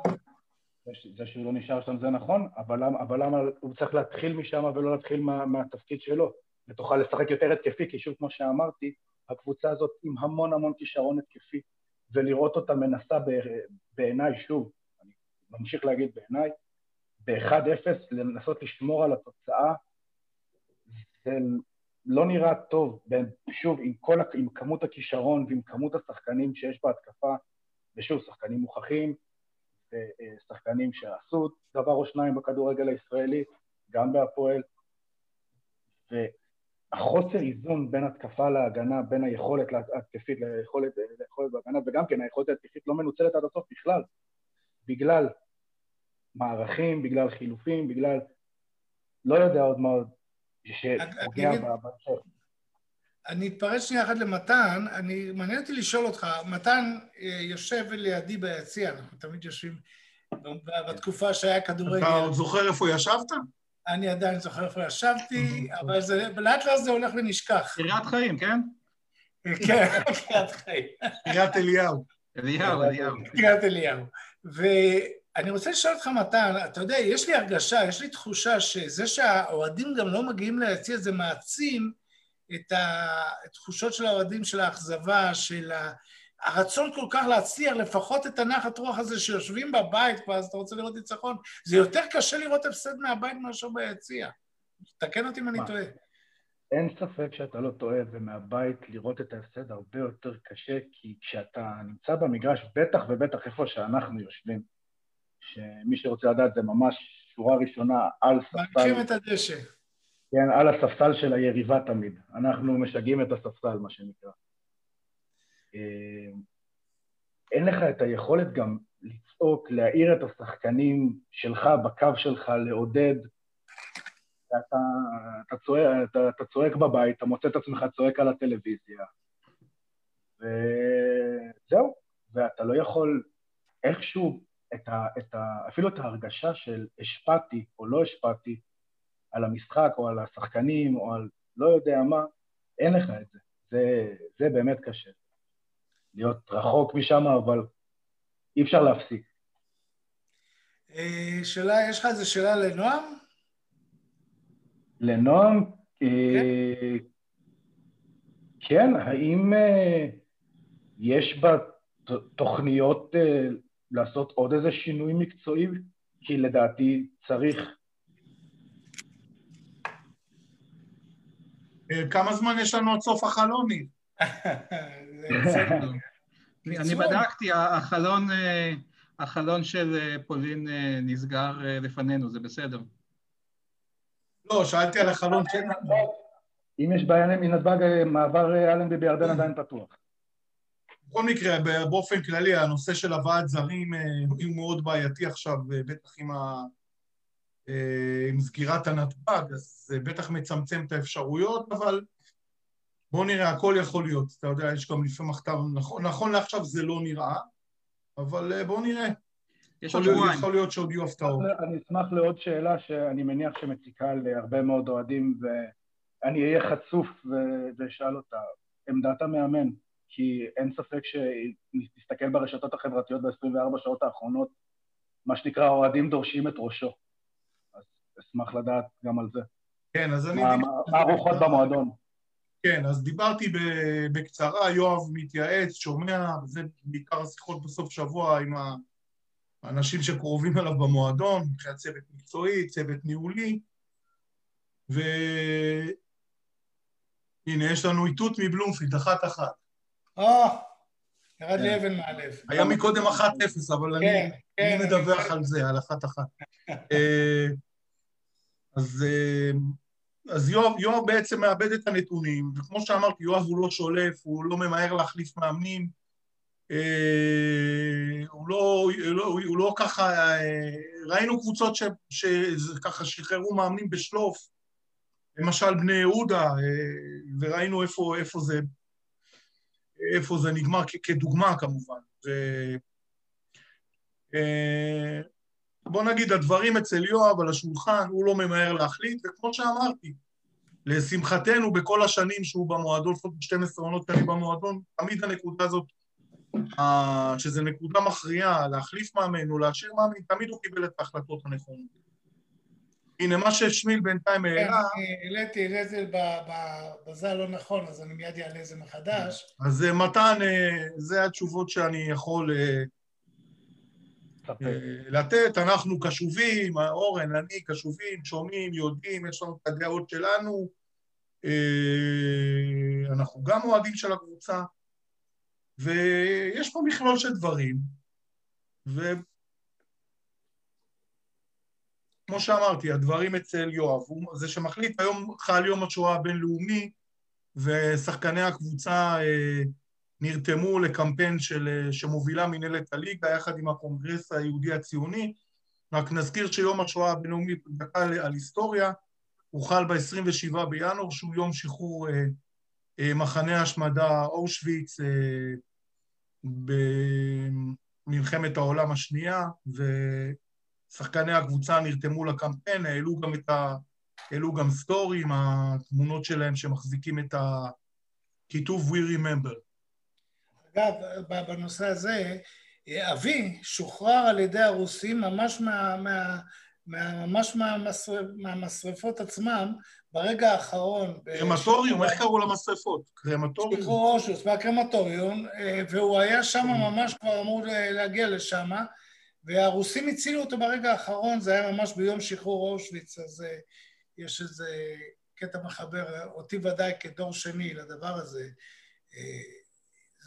זה שהוא לא נשאר שם זה נכון, אבל למה הוא צריך להתחיל משם ולא להתחיל מהתפקיד שלו? ותוכל לשחק יותר התקפי, כי שוב, כמו שאמרתי, הקבוצה הזאת עם המון המון כישרון התקפי, ולראות אותה מנסה בעיניי, שוב, אני ממשיך להגיד בעיניי, ב-1-0 לנסות לשמור על התוצאה, זה לא נראה טוב, שוב, עם, כל, עם כמות הכישרון ועם כמות השחקנים שיש בהתקפה, ושוב, שחקנים מוכחים, ושחקנים שעשו דבר או שניים בכדורגל הישראלי, גם בהפועל, והחוסר איזון בין התקפה להגנה, בין היכולת ההתקפית ליכולת, ליכולת בהגנה, וגם כן היכולת ההתקפית לא מנוצלת עד הסוף בכלל, בגלל מערכים, בגלל חילופים, בגלל לא יודע עוד מה עוד, שפוגע בהמשך. אני אתפרץ שנייה אחת למתן, אני, מעניין אותי לשאול אותך, מתן אה, יושב לידי ביציע, אנחנו תמיד יושבים בתקופה שהיה כדורגל. אתה עוד זוכר איפה ישבת? אני עדיין זוכר איפה ישבתי, אבל זה, לאט לאט זה הולך ונשכח. קריית חיים, כן? כן, קריית חיים. קריית אליהו. אליהו, אליהו. קריית אליהו. ואני רוצה לשאול אותך, מתן, אתה יודע, יש לי הרגשה, יש לי תחושה שזה שהאוהדים גם לא מגיעים ליציע, זה מעצים את התחושות של האוהדים, של האכזבה, של הרצון כל כך להצליח, לפחות את הנחת רוח הזה שיושבים בבית כבר, אז אתה רוצה לראות ניצחון. זה יותר קשה לראות הפסד מהבית מאשר ביציע. תקן אותי אם אני טועה. אין ספק שאתה לא טועה, ומהבית לראות את ההפסד הרבה יותר קשה, כי כשאתה נמצא במגרש, בטח ובטח איפה שאנחנו יושבים, שמי שרוצה לדעת זה ממש שורה ראשונה על ספסל... מניחים את הדשא. כן, על הספסל של היריבה תמיד. אנחנו משגעים את הספסל, מה שנקרא. אה, אין לך את היכולת גם לצעוק, להעיר את השחקנים שלך בקו שלך, לעודד. אתה, אתה, צועק, אתה, אתה צועק בבית, אתה מוצא את עצמך צועק על הטלוויזיה, וזהו, ואתה לא יכול איכשהו, את ה, את ה, אפילו את ההרגשה של השפעתי או לא השפעתי על המשחק או על השחקנים או על לא יודע מה, אין לך את זה. זה, זה באמת קשה. להיות רחוק משם, אבל אי אפשר להפסיק. אה, שאלה, יש לך איזה שאלה לנועם? לנועם? אה, כן, האם אה, יש בה תוכניות לעשות עוד איזה שינוי מקצועי? כי לדעתי צריך. כמה זמן יש לנו עד סוף החלוני? אני בדקתי, החלון, אה, החלון של אה, פולין אה, נסגר לפנינו, זה בסדר. לא, שאלתי על החלון של... אם יש בעיה מנתב"ג, מעבר אלנבי בירדן עדיין פתוח. בכל מקרה, באופן כללי, הנושא של הבאת זרים הוא מאוד בעייתי עכשיו, בטח עם, ה... עם סגירת הנתב"ג, אז זה בטח מצמצם את האפשרויות, אבל בואו נראה, הכל יכול להיות. אתה יודע, יש גם לפעמים מחקר, נכון, נכון לעכשיו זה לא נראה, אבל אה, בואו נראה. יש עוד שבועיים. יכול להיות שעוד יהיו הפתעות. אני אשמח לעוד שאלה שאני מניח שמציקה להרבה מאוד אוהדים, ואני אהיה חצוף ואשאל אותה. עמדת המאמן, כי אין ספק שנסתכל ברשתות החברתיות ב-24 שעות האחרונות, מה שנקרא, האוהדים דורשים את ראשו. אז אשמח לדעת גם על זה. כן, אז אני... מה הרוחות במועדון? כן, אז דיברתי בקצרה, יואב מתייעץ, שומע, וזה בעיקר השיחות בסוף שבוע עם האנשים שקרובים אליו במועדון, מבחינת צוות מקצועי, צוות ניהולי, הנה, יש לנו איתות מבלומפילד, אחת-אחת. או, ירד לי כן. אבן מהלב. היה מקודם 1-0, אבל אני כן, כן. מדווח על זה, על אחת-אחת. אה, אז אה, אז יואב, יואב בעצם מאבד את הנתונים, וכמו שאמרתי, יואב הוא לא שולף, הוא לא ממהר להחליף מאמנים, אה, הוא לא, הוא לא, הוא לא ככה, אה, ראינו קבוצות ש- שככה שחררו מאמנים בשלוף, למשל בני יהודה, אה, וראינו איפה, איפה זה, איפה זה נגמר, כדוגמה כמובן. ו... אה, בוא נגיד, הדברים אצל יואב על השולחן, הוא לא ממהר להחליט, וכמו שאמרתי, לשמחתנו, בכל השנים שהוא במועדון, לפחות 12 עונות שאני במועדון, תמיד הנקודה הזאת, אה, שזה נקודה מכריעה, להחליף מאמן או להשאיר מאמן, תמיד הוא קיבל את ההחלטות הנכונות. הנה, מה ששמיל בינתיים כן, העלה, אני העליתי, ב- בזה הלא נכון, אז אני מיד אעלה את זה מחדש. אז אה, מתן, אה, זה התשובות שאני יכול אה. אה, לתת, אנחנו קשובים, אורן, אני קשובים, שומעים, יודעים, יש לנו את הדעות שלנו, אה, אנחנו גם אוהדים של הקבוצה, ויש פה מכלול של דברים, וכמו שאמרתי, הדברים אצל יואב, הוא זה שמחליט, היום חל יום השואה הבינלאומי, ושחקני הקבוצה אה, נרתמו לקמפיין של, אה, שמובילה מנהלת הליגה יחד עם הקונגרס היהודי הציוני. רק נזכיר שיום השואה הבינלאומי דקה על, היסטוריה, הוא חל ב-27 בינואר, שהוא יום שחרור אה, אה, מחנה השמדה אושוויץ אה, במלחמת העולם השנייה, ושחקני הקבוצה נרתמו לקמפיין, העלו גם את ה... העלו גם סטורי עם התמונות שלהם שמחזיקים את הכיתוב We Remember. אגב, בנושא הזה, אבי שוחרר על ידי הרוסים ממש מה... מה מה- ממש מהמשרפ- מהמשרפות עצמם ברגע האחרון. קרמטוריום, איך קראו למשרפות? קרמטוריום. שחרור אושוויץ, מהקרמטוריום, אה, והוא היה שם ממש כבר אמור להגיע לשם, והרוסים הצילו אותו ברגע האחרון, זה היה ממש ביום שחרור אושוויץ, אז אה, יש איזה קטע מחבר, אותי ודאי כדור שני לדבר הזה.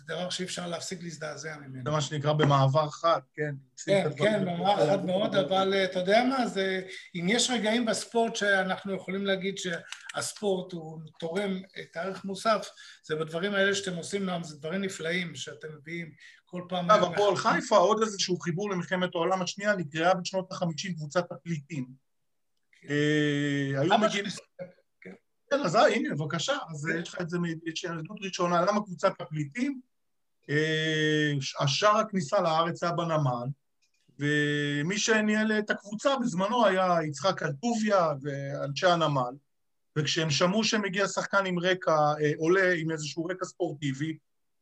אה, דבר שאי אפשר להפסיק להזדעזע ממנו. זה מה שנקרא במעבר חד, כן. כן, כן, ממש חד מאוד, אבל אה, אתה יודע מה, זה, אם יש רגעים בספורט שאנחנו יכולים להגיד שהספורט הוא תורם את הערך מוסף, זה בדברים האלה שאתם עושים להם, זה דברים נפלאים שאתם מביאים כל פעם... אגב, הפועל חיפה, עוד איזשהו חיבור למלחמת העולם השנייה, נקראה בשנות ה-50 קבוצת הפליטים. אה, היו מגיעים... שלי כן, אז אה, הנה, בבקשה, אז אה, יש לך את זה מעדות ראשונה, למה קבוצת הפליטים? אה, השער הכניסה לארץ היה בנמל, ומי שניהל את הקבוצה בזמנו היה יצחק אלטוביה ואנשי הנמל, וכשהם שמעו שמגיע שחקן עם רקע, אה, עולה עם איזשהו רקע ספורטיבי,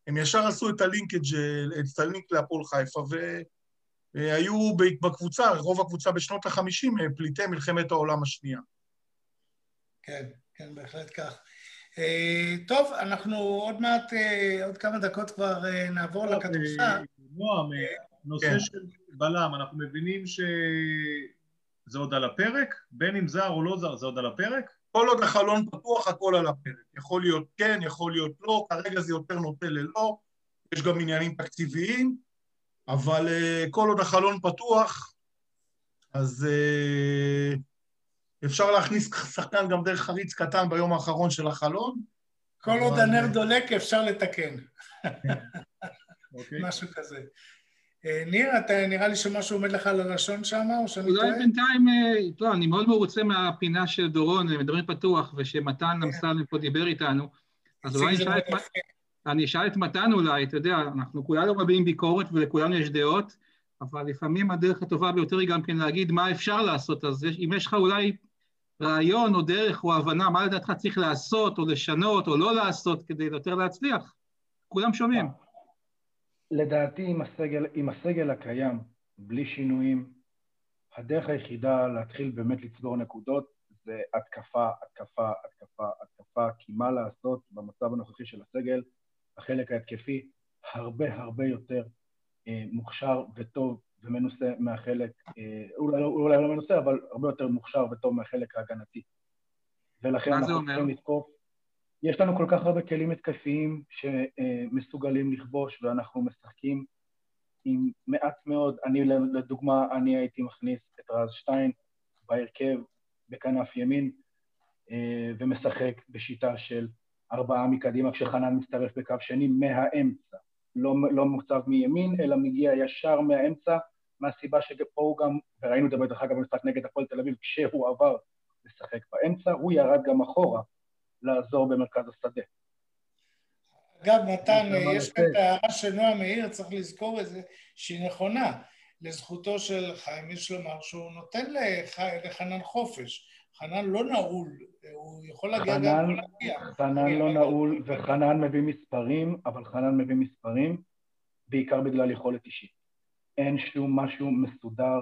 הם ישר עשו את הלינקג', אה, את הלינק להפועל חיפה, והיו בקבוצה, רוב הקבוצה בשנות ה-50, פליטי מלחמת העולם השנייה. כן, כן, בהחלט כך. אה, טוב, אנחנו עוד מעט, אה, עוד כמה דקות כבר אה, נעבור לכדורסל. נועם, נושא כן. של בלם, אנחנו מבינים שזה עוד על הפרק? בין אם זר או לא זר, זה עוד על הפרק? כל עוד החלון פתוח, הכל על הפרק. יכול להיות כן, יכול להיות לא, כרגע זה יותר נוטה ללא, יש גם עניינים תקציביים, אבל כל עוד החלון פתוח, אז אפשר להכניס שחקן גם דרך חריץ קטן ביום האחרון של החלון. כל עוד אבל- הנר דולק אפשר לתקן, אוקיי. משהו כזה. אה, ניר, אתה נראה לי שמשהו עומד לך על הלשון שם, או שאני אולי טועה? בינתיים, אה, לא, אני מאוד מרוצה מהפינה של דורון, אה, מדברים פתוח, ושמתן אמסלם פה דיבר איתנו, אז אולי את יפה. אני אשאל את מתן אולי, אתה יודע, אנחנו כולנו מביעים ביקורת ולכולנו יש דעות, אבל לפעמים הדרך הטובה ביותר היא גם כן להגיד מה אפשר לעשות, אז יש- אם יש לך אולי רעיון או דרך או הבנה מה לדעתך צריך לעשות או לשנות או לא לעשות כדי יותר להצליח, כולם שומעים. לדעתי עם הסגל, עם הסגל הקיים, בלי שינויים, הדרך היחידה להתחיל באמת לצבור נקודות זה התקפה, התקפה, התקפה, התקפה, כי מה לעשות במצב הנוכחי של הסגל, החלק ההתקפי הרבה הרבה יותר אה, מוכשר וטוב ומנוסה מהחלק, אה, אולי, לא- אולי לא מנוסה, אבל הרבה יותר מוכשר וטוב מהחלק ההגנתי. ולכן אנחנו? צריכים לתקוף, יש לנו כל כך הרבה כלים התקפיים שמסוגלים לכבוש, ואנחנו משחקים עם מעט מאוד, אני לדוגמה, אני הייתי מכניס את רז שטיין בהרכב בכנף ימין, אה, ומשחק בשיטה של ארבעה מקדימה כשחנן מצטרף בקו שני מהאמצע. לא, לא מוצב מימין, אלא מגיע ישר מהאמצע, מהסיבה שפה הוא גם, וראינו את זה בדרך אגב במשחק נגד הפועל תל אביב, כשהוא עבר לשחק באמצע, הוא ירד גם אחורה לעזור במרכז השדה. אגב, מתן, יש כאן את ההערה של נועה מאיר, צריך לזכור את זה, שהיא נכונה. לזכותו של חיים יש לומר שהוא נותן לחנן חופש. חנן לא נעול, הוא יכול להגיע חנן, גם להגיע. חנן לא נעול, וחנן מביא מספרים, אבל חנן מביא מספרים בעיקר בגלל יכולת אישית. אין שום משהו מסודר,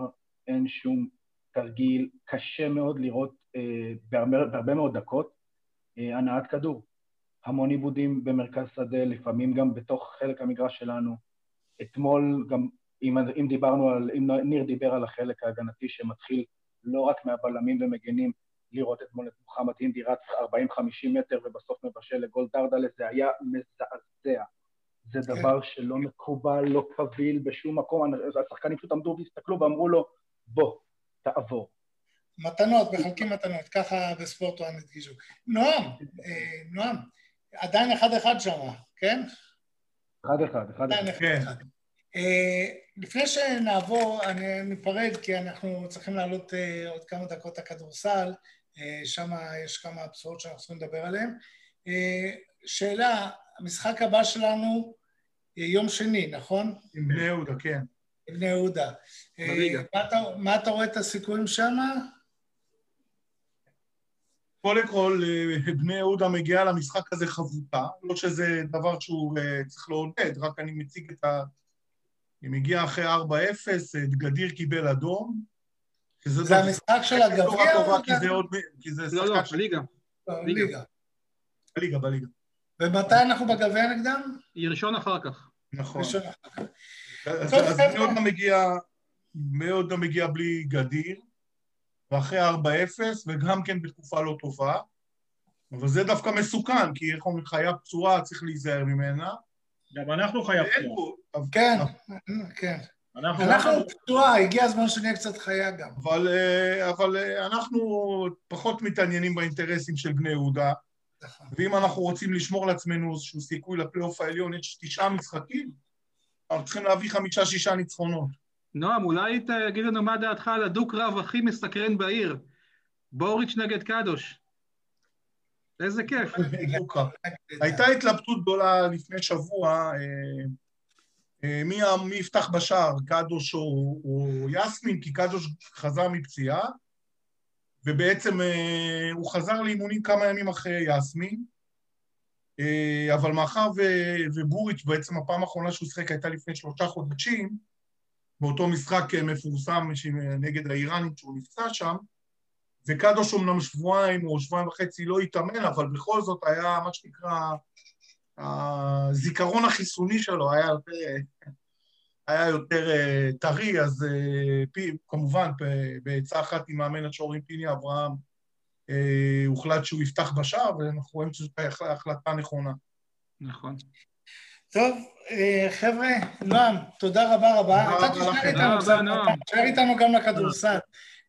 אין שום תרגיל, קשה מאוד לראות אה, בהרבה, בהרבה מאוד דקות אה, הנעת כדור. המון עיבודים במרכז שדה, לפעמים גם בתוך חלק המגרש שלנו. אתמול גם, אם, אם דיברנו על, אם ניר דיבר על החלק ההגנתי שמתחיל לא רק מהבלמים ומגנים, לראות אתמול את מוחמד אינדי רץ 40-50 מטר ובסוף מבשל לגול דרדלה, זה היה מזעזע. זה כן. דבר שלא מקובל, לא קביל בשום מקום. השחקנים פשוט עמדו והסתכלו ואמרו לו, בוא, תעבור. מתנות, מחלקים מתנות, ככה בספורט וואן הדגישו. נועם, אה, נועם, עדיין אחד-אחד שם, כן? אחד-אחד, אחד-אחד. כן. אה, לפני שנעבור, אני ניפרד כי אנחנו צריכים לעלות אה, עוד כמה דקות הכדורסל, שם יש כמה בשורות שאנחנו צריכים לדבר עליהן. שאלה, המשחק הבא שלנו יום שני, נכון? עם בני יהודה, כן. עם בני יהודה. מה אתה רואה את הסיכויים שם? קודם כל, אה, בני יהודה מגיעה למשחק הזה חבוטה, לא שזה דבר שהוא אה, צריך לעודד, רק אני מציג את ה... היא מגיעה אחרי 4-0, גדיר קיבל אדום. זה המשחק של הגביע? כי זה לא, לא, בליגה. בליגה. בליגה, בליגה. ומתי אנחנו בגביע נגדם? היא ראשון אחר כך. נכון. ראשון אחר כך. אז בני יהודה מגיע בלי גדיר. ואחרי 4-0, וגם כן בתקופה לא טובה. אבל זה דווקא מסוכן, כי איך אומרים, חיה פצועה, צריך להיזהר ממנה. גם אנחנו פצועה. כן, כן. אנחנו פצועה, הגיע הזמן שנהיה קצת חיה גם. אבל, אה, אבל אה, אנחנו פחות מתעניינים באינטרסים של בני יהודה. נכון. ואם אנחנו רוצים לשמור לעצמנו איזשהו סיכוי לפלייאוף העליון, יש תשעה משחקים, אנחנו צריכים להביא חמישה-שישה ניצחונות. נועם, אולי תגיד לנו מה דעתך על הדו-קרב הכי מסקרן בעיר, בוריץ' נגד קדוש. איזה כיף. הייתה התלבטות גדולה לפני שבוע, אה, אה, מי, יפתח בשער, קדוש או, יסמין, כי קדוש חזר מפציעה, ובעצם אה, הוא חזר לאימונים כמה ימים אחרי יסמין, אבל מאחר ובוריץ' בעצם הפעם האחרונה שהוא שיחק הייתה לפני שלושה חודשים, באותו משחק מפורסם נגד האיראנית שהוא נפצע שם, וקדוש אומנם שבועיים או שבועיים וחצי לא התאמן, אבל בכל זאת היה מה שנקרא, הזיכרון החיסוני שלו היה יותר, היה יותר אה, טרי, אז אה, פי, כמובן בעצה אחת עם מאמן השוערים פיני אברהם הוחלט שהוא יפתח בשער, ואנחנו רואים שזאת החלטה נכונה. נכון. טוב, אה, חבר'ה, נועם, תודה רבה רבה. אתה תשאר איתנו גם לכדורסל.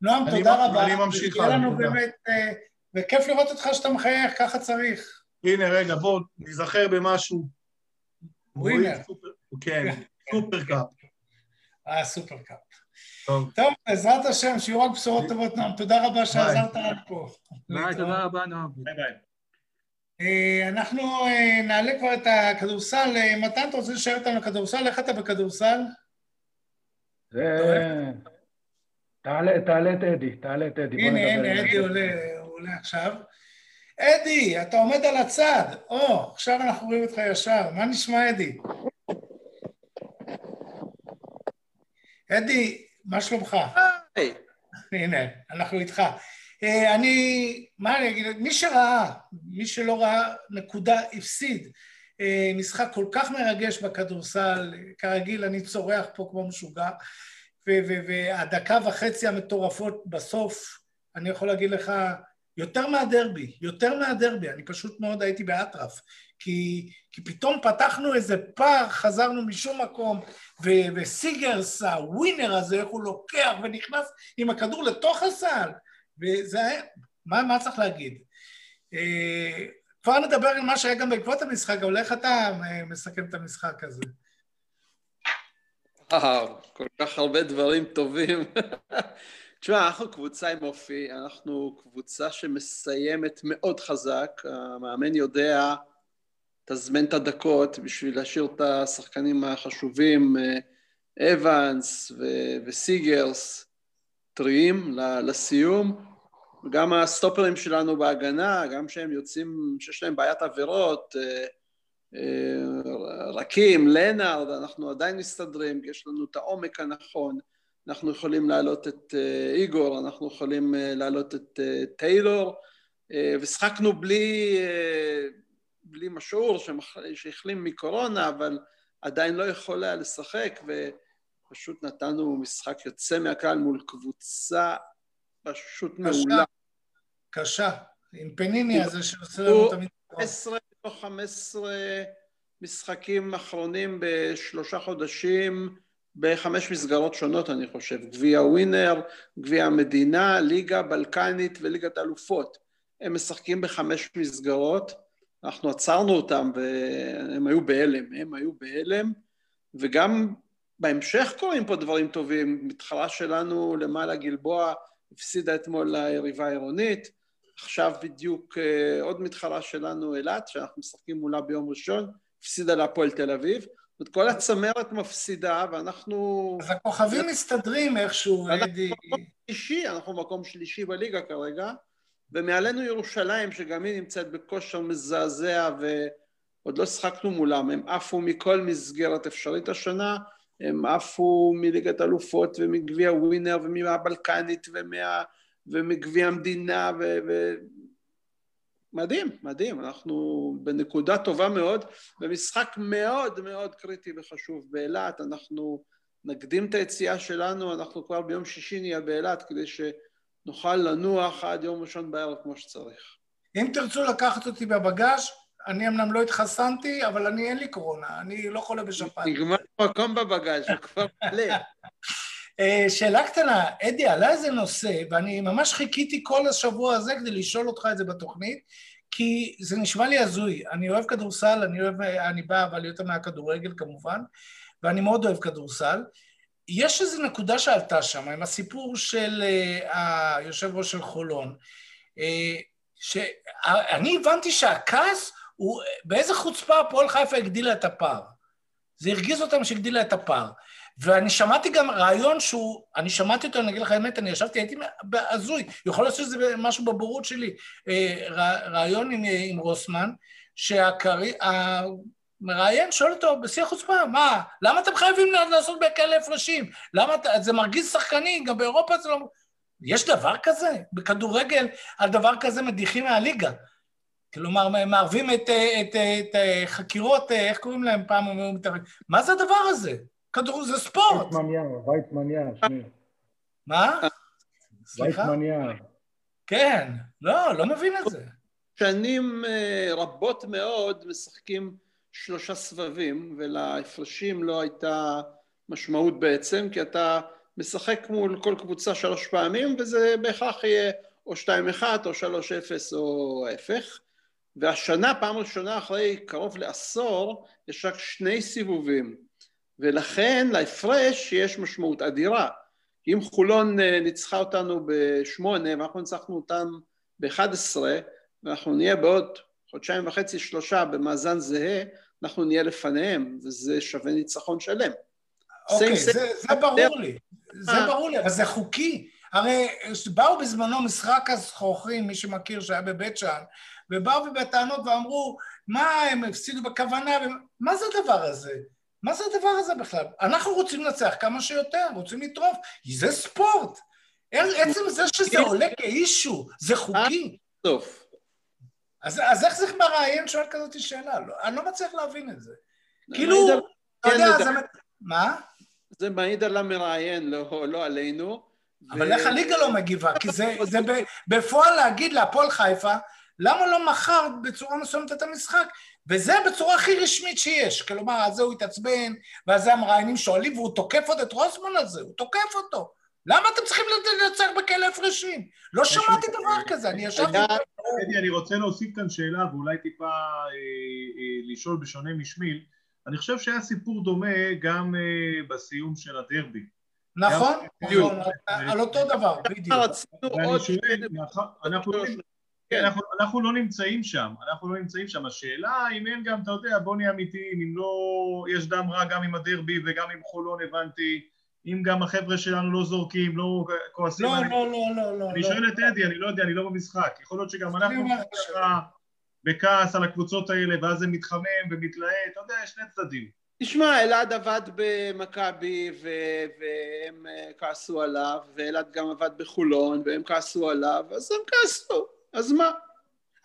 נועם, תודה רבה. אני ממשיך. יהיה לנו באמת, אה, וכיף לראות אותך שאתה מחייך, ככה צריך. הנה, רגע, בואו נזכר במשהו. ווינר. כן, Super Cup. אה, Super Cup. טוב. טוב, בעזרת השם, שיהיו רק בשורות טובות, נועם. תודה רבה שעזרת לנו פה. ביי, תודה רבה, נועם. ביי ביי. אה, אנחנו אה, נעלה כבר את הכדורסל. מתן, אתה רוצה לשאר אותנו לכדורסל? איך אתה בכדורסל? תעלה את אדי, תעלה את אדי. הנה, הנה, אדי עולה, עולה עכשיו. אדי, אתה עומד על הצד. או, עכשיו אנחנו רואים אותך ישר. מה נשמע, אדי? אדי, מה שלומך? היי. הנה, אנחנו איתך. אה, אני, מה אני אגיד, מי שראה, מי שלא ראה, נקודה, הפסיד. אה, משחק כל כך מרגש בכדורסל, כרגיל אני צורח פה כמו משוגע, והדקה וחצי המטורפות בסוף, אני יכול להגיד לך, יותר מהדרבי, יותר מהדרבי, אני פשוט מאוד הייתי באטרף, כי, כי פתאום פתחנו איזה פער, חזרנו משום מקום, ו- וסיגרס, הווינר הזה, איך הוא לוקח ונכנס עם הכדור לתוך הסל, וזה היה, מה, מה צריך להגיד? אה, כבר נדבר על מה שהיה גם בעקבות המשחק, אבל איך אתה אה, מסכם את המשחק הזה? וואו, כל כך הרבה דברים טובים. תשמע, אנחנו קבוצה עם אופי, אנחנו קבוצה שמסיימת מאוד חזק, המאמן יודע, תזמן את הדקות בשביל להשאיר את השחקנים החשובים, אה, אבנס ו- וסיגרס, טריים לסיום. גם הסטופרים שלנו בהגנה, גם שהם יוצאים, שיש להם בעיית עבירות, אה, רקים, לנארד, אנחנו עדיין מסתדרים, יש לנו את העומק הנכון, אנחנו יכולים להעלות את אה, איגור, אנחנו יכולים להעלות את טיילור, ושחקנו בלי, בלי משעור שהחלים מקורונה, אבל עדיין לא יכול היה לשחק, ופשוט נתנו משחק יוצא מהכלל מול קבוצה פשוט מעולה. קשה, עם פניני הזה שעושה לנו תמיד... 15 מתוך 15 משחקים אחרונים בשלושה חודשים בחמש מסגרות שונות, אני חושב. גביע ווינר, גביע המדינה, ליגה בלקנית וליגת אלופות. הם משחקים בחמש מסגרות, אנחנו עצרנו אותם והם היו בהלם, הם היו בהלם, וגם בהמשך קורים פה דברים טובים. מתחרה שלנו למעלה גלבוע הפסידה אתמול ליריבה העירונית, עכשיו בדיוק אה, עוד מתחרה שלנו, אילת, שאנחנו משחקים מולה ביום ראשון, הפסידה להפועל תל אביב. זאת אומרת, כל הצמרת מפסידה, ואנחנו... אז הכוכבים מסתדרים איכשהו, אדי. אנחנו מקום שלישי, אנחנו מקום שלישי בליגה כרגע, ומעלינו ירושלים, שגם היא נמצאת בכושר מזעזע, ועוד לא שחקנו מולם, הם עפו מכל מסגרת אפשרית השנה, הם עפו מליגת אלופות ומגביע ווינר ומהבלקנית ומה... ומגביע המדינה, ו... ו... מדהים, מדהים, אנחנו בנקודה טובה מאוד, במשחק מאוד מאוד קריטי וחשוב באילת, אנחנו נקדים את היציאה שלנו, אנחנו כבר ביום שישי נהיה באילת כדי שנוכל לנוח עד יום ראשון בערב כמו שצריך. אם תרצו לקחת אותי בבגאז', אני אמנם לא התחסנתי, אבל אני אין לי קורונה, אני לא חולה בשפעת. נגמר מקום בבגאז', הוא כבר מלא. אה, שאלה קטנה, אדי, עלה איזה נושא, ואני ממש חיכיתי כל השבוע הזה כדי לשאול אותך את זה בתוכנית, כי זה נשמע לי הזוי. אני אוהב כדורסל, אני אוהב, אני בא אבל יותר מהכדורגל כמובן, ואני מאוד אוהב כדורסל. יש איזו נקודה שעלתה שם, עם הסיפור של uh, היושב ראש של חולון, uh, שאני הבנתי שהכעס הוא, באיזה חוצפה הפועל חיפה הגדילה את הפער. זה הרגיז אותם שהגדילה את הפער. ואני שמעתי גם רעיון שהוא, אני שמעתי אותו, אני אגיד לך האמת, אני ישבתי, הייתי הזוי, יכול להיות שזה משהו בבורות שלי, אה, רעיון עם, עם רוסמן, שהמראיין שואל אותו בשיא החוצפה, מה, למה אתם חייבים לעשות בכאלה הפרשים? למה, זה מרגיז שחקנים, גם באירופה זה לא... יש דבר כזה? בכדורגל על דבר כזה מדיחים מהליגה. כלומר, מערבים את, את, את, את חקירות, איך קוראים להם פעם, מה זה הדבר הזה? כדור זה ספורט. וייצמניה, וייצמניה, שניר. מה? סליחה? וייצמניה. כן, לא, לא מבין את זה. שנים אה, רבות מאוד משחקים שלושה סבבים, ולהפרשים לא הייתה משמעות בעצם, כי אתה משחק מול כל קבוצה שלוש פעמים, וזה בהכרח יהיה או שתיים אחת, או שלוש אפס, או ההפך. והשנה, פעם ראשונה אחרי קרוב לעשור, יש רק שני סיבובים. ולכן להפרש יש משמעות אדירה. אם חולון אה, ניצחה אותנו בשמונה ואנחנו ניצחנו אותם ב-11 ואנחנו נהיה בעוד חודשיים וחצי שלושה במאזן זהה, אנחנו נהיה לפניהם וזה שווה ניצחון שלם. אוקיי, זה, זה, זה ברור לי, זה אה. ברור לי, אבל זה חוקי. הרי באו בזמנו משחק הזכוכים, מי שמכיר שהיה בבית שאן, ובאו בטענות ואמרו, מה, הם הפסידו בכוונה, מה זה הדבר הזה? מה זה הדבר הזה בכלל? אנחנו רוצים לנצח כמה שיותר, רוצים לטרוף, זה ספורט. עצם זה שזה עולה כאישו, זה חוקי. טוב. אז, אז איך זה מראיין שואל כזאת שאלה? לא, אני לא מצליח להבין את זה. כאילו, אתה יודע, זה... מה? זה מעיד על המראיין, לא, לא עלינו, אבל איך הליגה לא מגיבה? כי זה, זה בפועל להגיד להפועל חיפה, למה לא מכרת בצורה מסוימת את המשחק? וזה בצורה הכי רשמית שיש. כלומר, על זה הוא התעצבן, ועל זה המראיינים שואלים, והוא תוקף עוד את רוסמן על זה, הוא תוקף אותו. למה אתם צריכים לנצח בכאלה הפרשים? לא שמעתי דבר כזה, אני ישבתי... אדי, אני רוצה להוסיף כאן שאלה, ואולי טיפה אה, אה, לשאול בשונה משמיל. אני חושב שהיה סיפור דומה גם אה, בסיום של הדרבי. נכון, נכון, על אותו דבר, בדיוק. ואני שואל, כן, אנחנו, אנחנו לא נמצאים שם, אנחנו לא נמצאים שם. השאלה אם אין גם, אתה יודע, בוא נהיה אמיתיים, אם לא, יש דם רע גם עם הדרבי וגם עם חולון הבנתי, אם גם החבר'ה שלנו לא זורקים, לא כועסים. לא, לא, לא, לא, לא. אני שואל את אדי, אני לא יודע, אני לא במשחק. יכול להיות שגם אנחנו בכעס על הקבוצות האלה, ואז זה מתחמם ומתלהט, אתה יודע, יש שני צדדים. תשמע, אלעד עבד במכבי והם אה, כעסו עליו, ואלעד גם עבד בחולון והם כעסו עליו, אז הם כעסו. אז מה?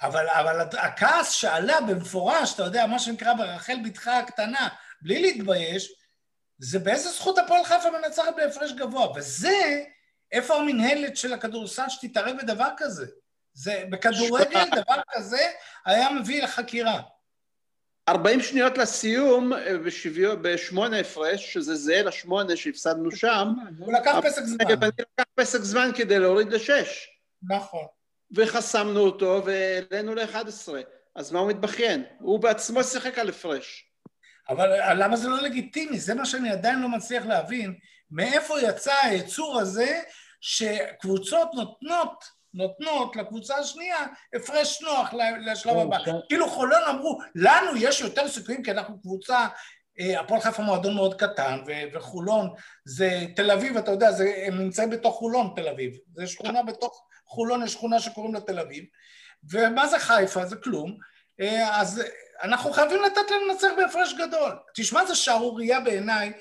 אבל, אבל הכעס שעלה במפורש, אתה יודע, מה שנקרא ברחל בתך הקטנה, בלי להתבייש, זה באיזה זכות הפועל חיפה מנצחת בהפרש גבוה. וזה, איפה המנהלת של הכדורסל שתתערב בדבר כזה? זה, בכדורגל דבר כזה היה מביא לחקירה. 40 שניות לסיום אה, בשביו, בשמונה הפרש, שזה זהה לשמונה שהפסדנו שם. הוא לקח פסק זמן. אני לקח פסק זמן כדי להוריד לשש. נכון. וחסמנו אותו והעלינו ל-11. אז מה הוא מתבכיין? הוא בעצמו שיחק על הפרש. אבל למה זה לא לגיטימי? זה מה שאני עדיין לא מצליח להבין. מאיפה יצא היצור הזה שקבוצות נותנות, נותנות לקבוצה השנייה הפרש נוח לשלב הבא. כאילו חולון אמרו, לנו יש יותר סיכויים כי אנחנו קבוצה, אה, הפועל חיפה מועדון מאוד קטן, וחולון זה תל אביב, אתה יודע, זה, הם נמצאים בתוך חולון תל אביב. זה שכונה בתוך חולון יש שכונה שקוראים לה תל אביב, ומה זה חיפה? זה כלום. אה, אז אנחנו חייבים לתת להם לנצח בהפרש גדול. תשמע, זו שערורייה בעיניי.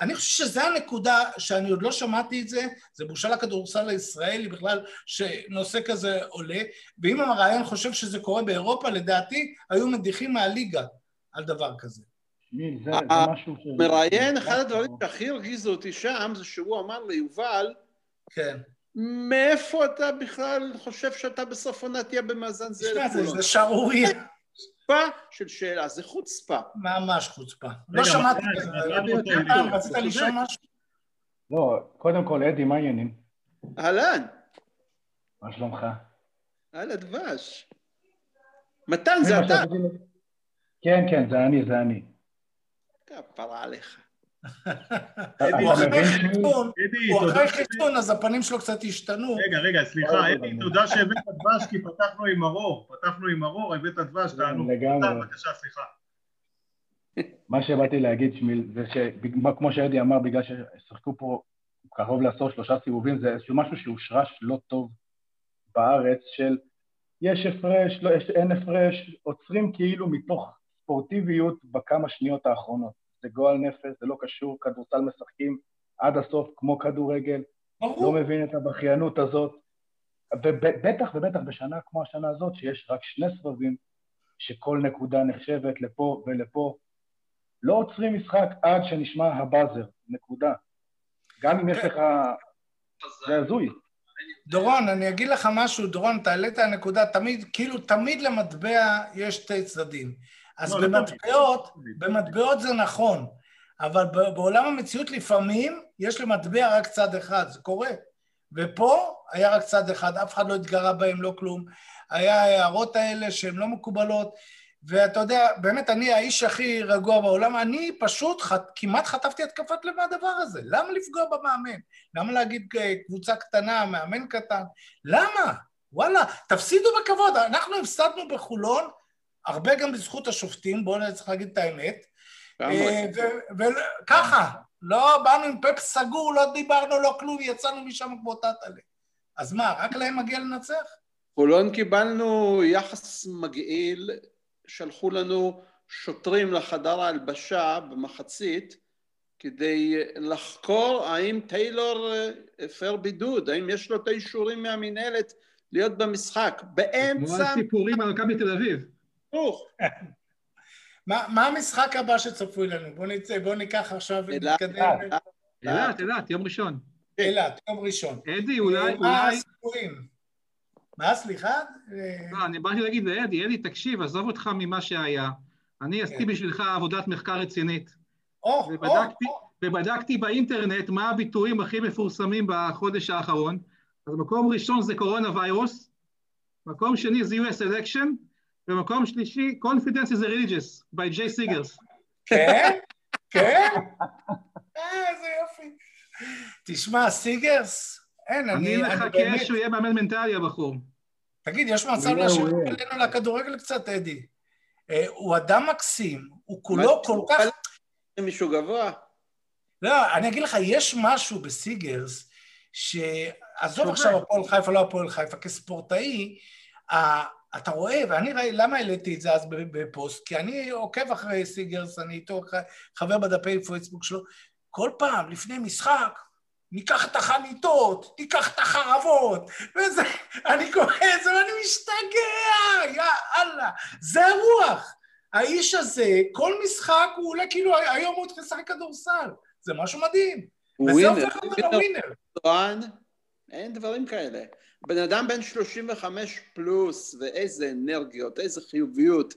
אני חושב שזו הנקודה שאני עוד לא שמעתי את זה, זה בושה לכדורסל הישראלי בכלל שנושא כזה עולה, ואם המראיין חושב שזה קורה באירופה, לדעתי היו מדיחים מהליגה על דבר כזה. המראיין, אחד הדברים שהכי הרגיזו אותי שם, זה שהוא אמר ליובל, כן. מאיפה אתה בכלל חושב שאתה בסוף עונה תהיה במאזן זה לכולו? זה שערוריה. חוצפה של שאלה, זה חוצפה. ממש חוצפה. לא שמעתי את זה. רצית לשאול משהו? לא, קודם כל, אדי, מה העניינים? אהלן. מה שלומך? על הדבש. מתן, זה אתה. כן, כן, זה אני, זה אני. כפרה עליך. הוא אחרי חיסון, אז הפנים שלו קצת השתנו. רגע, רגע, סליחה, אדי, תודה שהבאת דבש, כי פתחנו עם ארור, פתחנו עם ארור, הבאת דבש, תענו. לגמרי. בבקשה, סליחה. מה שבאתי להגיד, שמיל, זה שכמו שאדי אמר, בגלל ששיחקו פה קרוב לעשור שלושה סיבובים, זה איזשהו משהו שהושרש לא טוב בארץ, של יש הפרש, לא, יש, אין הפרש, עוצרים כאילו מתוך ספורטיביות בכמה שניות האחרונות. זה גועל נפש, זה לא קשור, כדורסל משחקים עד הסוף כמו כדורגל, לא מבין את הבכיינות הזאת, ובטח ובטח בשנה כמו השנה הזאת, שיש רק שני סבבים, שכל נקודה נחשבת לפה ולפה, לא עוצרים משחק עד שנשמע הבאזר, נקודה. גם אם יש לך... זה הזוי. דורון, אני אגיד לך משהו, דורון, אתה העלית הנקודה, תמיד, כאילו תמיד למטבע יש שתי צדדים. אז לא, לא במטבעות, במטבעות זה נכון, אבל בעולם המציאות לפעמים יש למטבע רק צד אחד, זה קורה. ופה היה רק צד אחד, אף אחד לא התגרה בהם, לא כלום. היה הערות האלה שהן לא מקובלות, ואתה יודע, באמת, אני האיש הכי רגוע בעולם, אני פשוט ח... כמעט חטפתי התקפת לב מהדבר הזה. למה לפגוע במאמן? למה להגיד אה, קבוצה קטנה, מאמן קטן? למה? וואלה, תפסידו בכבוד. אנחנו הפסדנו בחולון הרבה גם בזכות השופטים, בואו נצטרך להגיד את האמת. אה, וככה, לא באנו עם פפ סגור, לא דיברנו, לא כלום, יצאנו משם כמו טאטאלה. אז מה, רק להם מגיע לנצח? חולון קיבלנו יחס מגעיל, שלחו לנו שוטרים לחדר ההלבשה במחצית כדי לחקור האם טיילור אה, הפר בידוד, האם יש לו את האישורים מהמינהלת להיות במשחק. באמצע... כמו הסיפורים על מכבי תל אביב. מה המשחק הבא שצפוי לנו? בואו נצא, בואו ניקח עכשיו ונתקדם. אילת, אילת, יום ראשון. אילת, יום ראשון. אדי, אולי... מה אולי... הסיפורים? מה, סליחה? אה, לא, אני באתי להגיד לאדי, אדי, תקשיב, עזוב אותך ממה שהיה. אני עשיתי כן. בשבילך עבודת מחקר רצינית. או, או, ובדקתי, או. ובדקתי באינטרנט מה הביטויים הכי מפורסמים בחודש האחרון. אז מקום ראשון זה corona virus, מקום שני זה US election, ומקום שלישי, confidence is religious, by Jay Seegers. כן? כן? אה, איזה יופי. תשמע, סיגרס, אין, אני אני, מחכה. שהוא יהיה מאמן מנטלי, הבחור. תגיד, יש מצב להשאיל. אלינו לכדורגל קצת, אדי? אה, הוא אדם מקסים, הוא כולו כל כך... מישהו גבוה? לא, אני אגיד לך, יש משהו בסיגרס, שעזוב. עכשיו הפועל חיפה, לא הפועל חיפה, כספורטאי, אתה רואה, ואני ראי, למה העליתי את זה אז בפוסט? כי אני עוקב אחרי סיגרס, אני איתו חבר בדפי פייסבוק שלו, כל פעם לפני משחק, ניקח את החניתות, ניקח את החרבות, וזה, אני קורא את זה ואני משתגע, יא אללה, זה הרוח. האיש הזה, כל משחק הוא עולה כאילו היום הוא התחיל לשחק כדורסל. זה משהו מדהים. הוא וזה ווינר, הופך ווינר לווינר. מקצוען, אין דברים כאלה. בן אדם בן 35 פלוס, ואיזה אנרגיות, איזה חיוביות.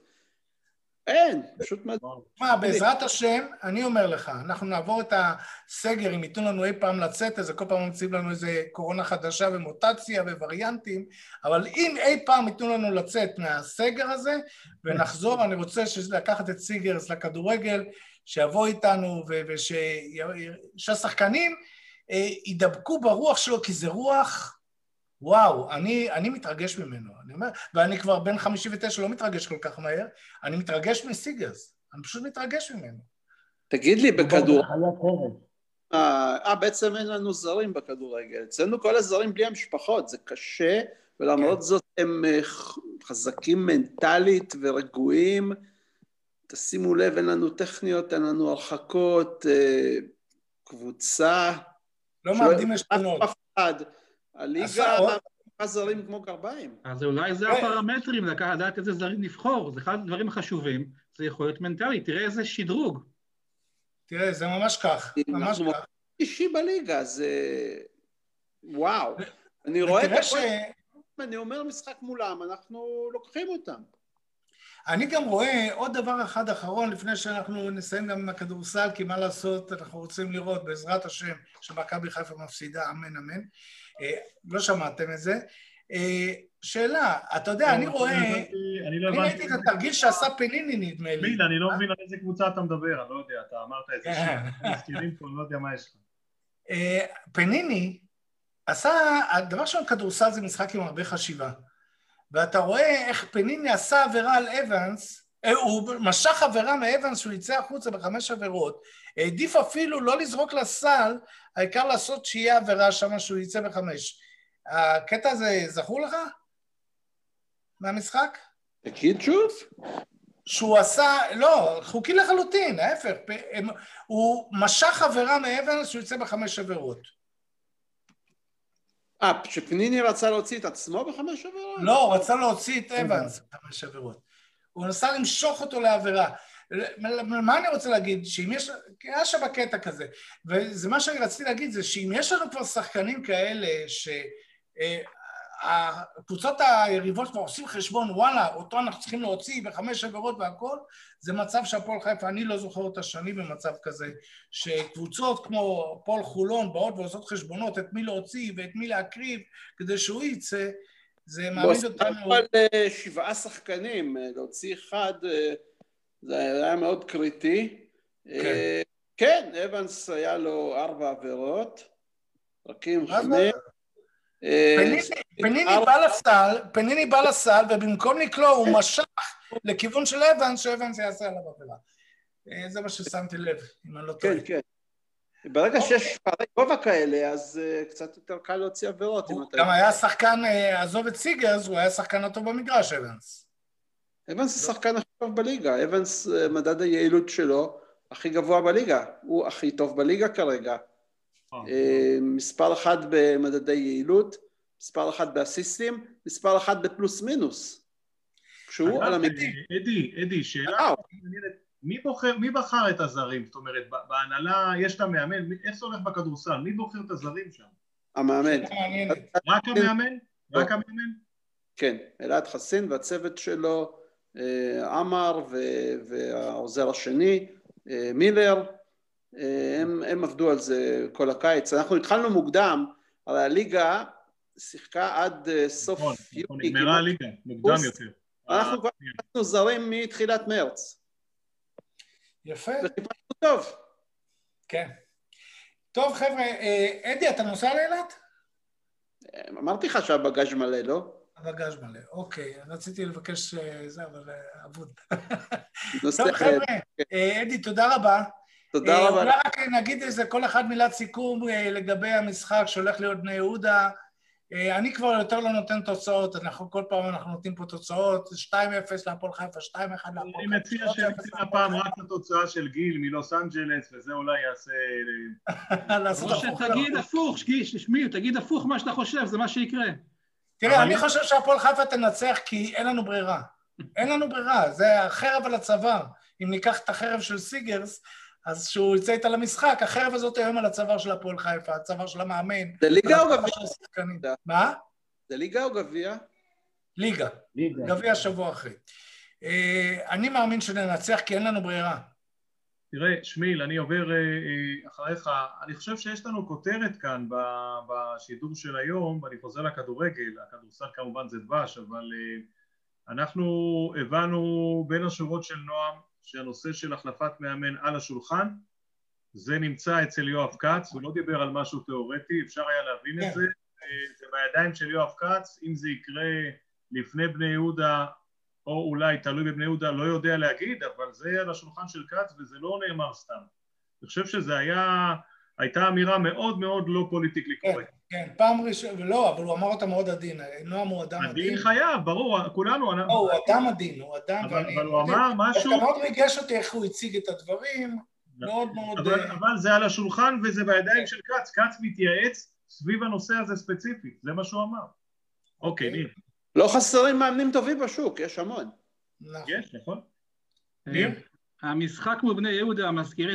אין, פשוט מדהים. מה, בעזרת השם, אני אומר לך, אנחנו נעבור את הסגר, אם ייתנו לנו אי פעם לצאת, אז כל פעם ממציאים לנו איזה קורונה חדשה ומוטציה ווריאנטים, אבל אם אי פעם ייתנו לנו לצאת מהסגר הזה, ונחזור, אני רוצה לקחת את סיגרס לכדורגל, שיבוא איתנו, ו- וש- שהשחקנים אה, ידבקו ברוח שלו, כי זה רוח... וואו, אני, אני מתרגש ממנו, אני אומר, ואני כבר בן 59 לא מתרגש כל כך מהר, אני מתרגש מסיגרס, אני פשוט מתרגש ממנו. תגיד לי, בכדור... אה, אה, בעצם אין לנו זרים בכדורגל. אצלנו כל הזרים בלי המשפחות, זה קשה, ולמרות כן. זאת הם אה, חזקים מנטלית ורגועים. תשימו לב, אין לנו טכניות, אין לנו הרחקות, אה, קבוצה. לא מאבדים עשתונות. אף אחד. הליגה זרים כמו גרביים. אז אולי זה אה. הפרמטרים, לדעת איזה זרים לבחור, זה אחד הדברים החשובים, זה יכול להיות מנטלי, תראה איזה שדרוג. תראה, זה ממש כך, ממש כך. אישי בליגה, זה... וואו. אני רואה את. הפועל, אני אומר משחק מולם, אנחנו לוקחים אותם. אני גם רואה עוד דבר אחד אחרון, לפני שאנחנו נסיים גם עם הכדורסל, כי מה לעשות, אנחנו רוצים לראות, בעזרת השם, שמכבי חיפה מפסידה, אמן אמן. אה, לא שמעתם את זה. אה, שאלה, אתה יודע, אני רואה, אני לא אני הבנתי. ראיתי את התרגיל שעשה פניני, נדמה לי. אני לא מבין על איזה קבוצה אתה מדבר, אני לא יודע, אתה אמרת איזה כן. שם, מזכירים פה, אני לא יודע מה יש לך. אה, פניני עשה, הדבר ראשון, כדורסל זה משחק עם הרבה חשיבה. ואתה רואה איך פניני עשה עבירה על אבנס, אה, הוא משך עבירה מאבנס שהוא יצא החוצה בחמש עבירות, העדיף אפילו לא לזרוק לסל, העיקר לעשות שיהיה עבירה שם שהוא יצא בחמש. הקטע הזה זכור לך? מהמשחק? תגיד שוב? שהוא עשה, לא, חוקי לחלוטין, ההפך, הוא משך עבירה מאבנס שהוא יצא בחמש עבירות. אה, שפניני רצה להוציא את עצמו בחמש עבירות? לא, הוא רצה להוציא את אבנס בחמש עבירות. הוא נסה למשוך אותו לעבירה. מה אני רוצה להגיד? שאם יש... כי היה שם קטע כזה. וזה מה שאני רציתי להגיד, זה שאם יש לנו כבר שחקנים כאלה, שהקבוצות היריבות כבר עושים חשבון, וואלה, אותו אנחנו צריכים להוציא בחמש עבירות והכל, זה מצב שהפועל חיפה, אני לא זוכר אותה שנים במצב כזה, שקבוצות כמו הפועל חולון באות ועושות חשבונות את מי להוציא ואת מי להקריב כדי שהוא יצא, זה מעמיד אותנו... על אה, שבעה שחקנים, אה, להוציא אחד, אה, זה היה מאוד קריטי. אה, כן, אבנס היה לו ארבע עבירות, רקים? חמש. אה, פניני- בא לסל, ובמקום לקלוע הוא משך לכיוון של אבנס, שאבנס יעשה עליו עבירה. אה, זה מה ששמתי לב, אם אני לא טועה. כן, כן. ברגע שיש פערי גובה כאלה, אז אה, קצת יותר קל להוציא עבירות. הוא אתה- גם היה שחקן, עזוב את סיגרס, הוא היה שחקן הטוב במגרש, אבנס. אבנס זה שחקן הכי טוב בליגה, אבנס, מדד היעילות שלו הכי גבוה בליגה, הוא הכי טוב בליגה כרגע. אה, מספר אחד במדדי יעילות, מספר אחד באסיסטים, מספר אחד בפלוס מינוס. כשהוא על המגרש. אדי, אדי, שאלה. מי, בוחר, מי בחר את הזרים? זאת אומרת, בהנהלה יש את המאמן, איך זה הולך בכדורסל? מי בוחר את הזרים שם? המאמן. רק המאמן? רק המאמן? כן, אלעד חסין והצוות שלו, אה, עמר והעוזר השני, אה, מילר, הם, הם עבדו על זה כל הקיץ. אנחנו התחלנו מוקדם, אבל הליגה שיחקה עד סוף נכון, יוני. נכון, נגמרה הליגה, מוקדם יותר. אנחנו כבר עשינו זרים מתחילת מרץ. יפה. וחיפשנו טוב. כן. טוב, חבר'ה, אדי, אתה נוסע לאילת? אמרתי לך שהבגאז' מלא, לא? הבגאז' מלא, אוקיי. רציתי לבקש זה, אבל אבוד. טוב, חבר'ה, אדי, תודה רבה. תודה רבה. אולי רק נגיד איזה, כל אחד מילת סיכום לגבי המשחק שהולך להיות בני יהודה. אני כבר יותר לא נותן תוצאות, אנחנו כל פעם אנחנו נותנים פה תוצאות, 2-0 להפועל חיפה, 2-1 להפועל חיפה. אני מציע שניתן הפעם רק התוצאה של גיל מלוס אנג'לס, וזה אולי יעשה... או שתגיד הפוך, שמי, תגיד הפוך מה שאתה חושב, זה מה שיקרה. תראה, אני חושב שהפועל חיפה תנצח כי אין לנו ברירה. אין לנו ברירה, זה החרב על הצוואר. אם ניקח את החרב של סיגרס, אז שהוא יצא איתה למשחק, החרב הזאת היום על הצוואר של הפועל חיפה, הצוואר של המאמן. זה ליגה או גביע? מה? זה ליגה או גביע? ליגה. גביע שבוע אחרי. אני מאמין שננצח כי אין לנו ברירה. תראה, שמיל, אני עובר אחריך, אני חושב שיש לנו כותרת כאן בשידור של היום, ואני חוזר לכדורגל, הכדורסל כמובן זה דבש, אבל אנחנו הבנו בין השורות של נועם שהנושא של החלפת מאמן על השולחן, זה נמצא אצל יואב כץ, הוא לא דיבר על משהו תיאורטי, אפשר היה להבין את כן. זה, זה בידיים של יואב כץ, אם זה יקרה לפני בני יהודה או אולי תלוי בבני יהודה, לא יודע להגיד, אבל זה על השולחן של כץ וזה לא נאמר סתם. אני חושב שזה היה, הייתה אמירה מאוד מאוד לא פוליטיקלי כן, קורקט. כן, פעם ראשונה, לא, אבל הוא אמר אותה מאוד עדין, נועם הוא אדם עדין. הדין חייב, ברור, כולנו... לא, הוא אדם עדין, הוא אדם, אבל- הוא אמר משהו- דווקא מאוד ריגש אותי איך הוא הציג את הדברים, מאוד מאוד... אבל, אה, אבל זה על השולחן וזה בידיים של כץ, כץ מתייעץ סביב הנושא הזה ספציפית, זה מה שהוא אמר. אוקיי, ניר, לא חסרים מאמנים טובים בשוק, יש המון. נכון. יש, נכון? אה, ניר? המשחק מול בני יהודה מזכיר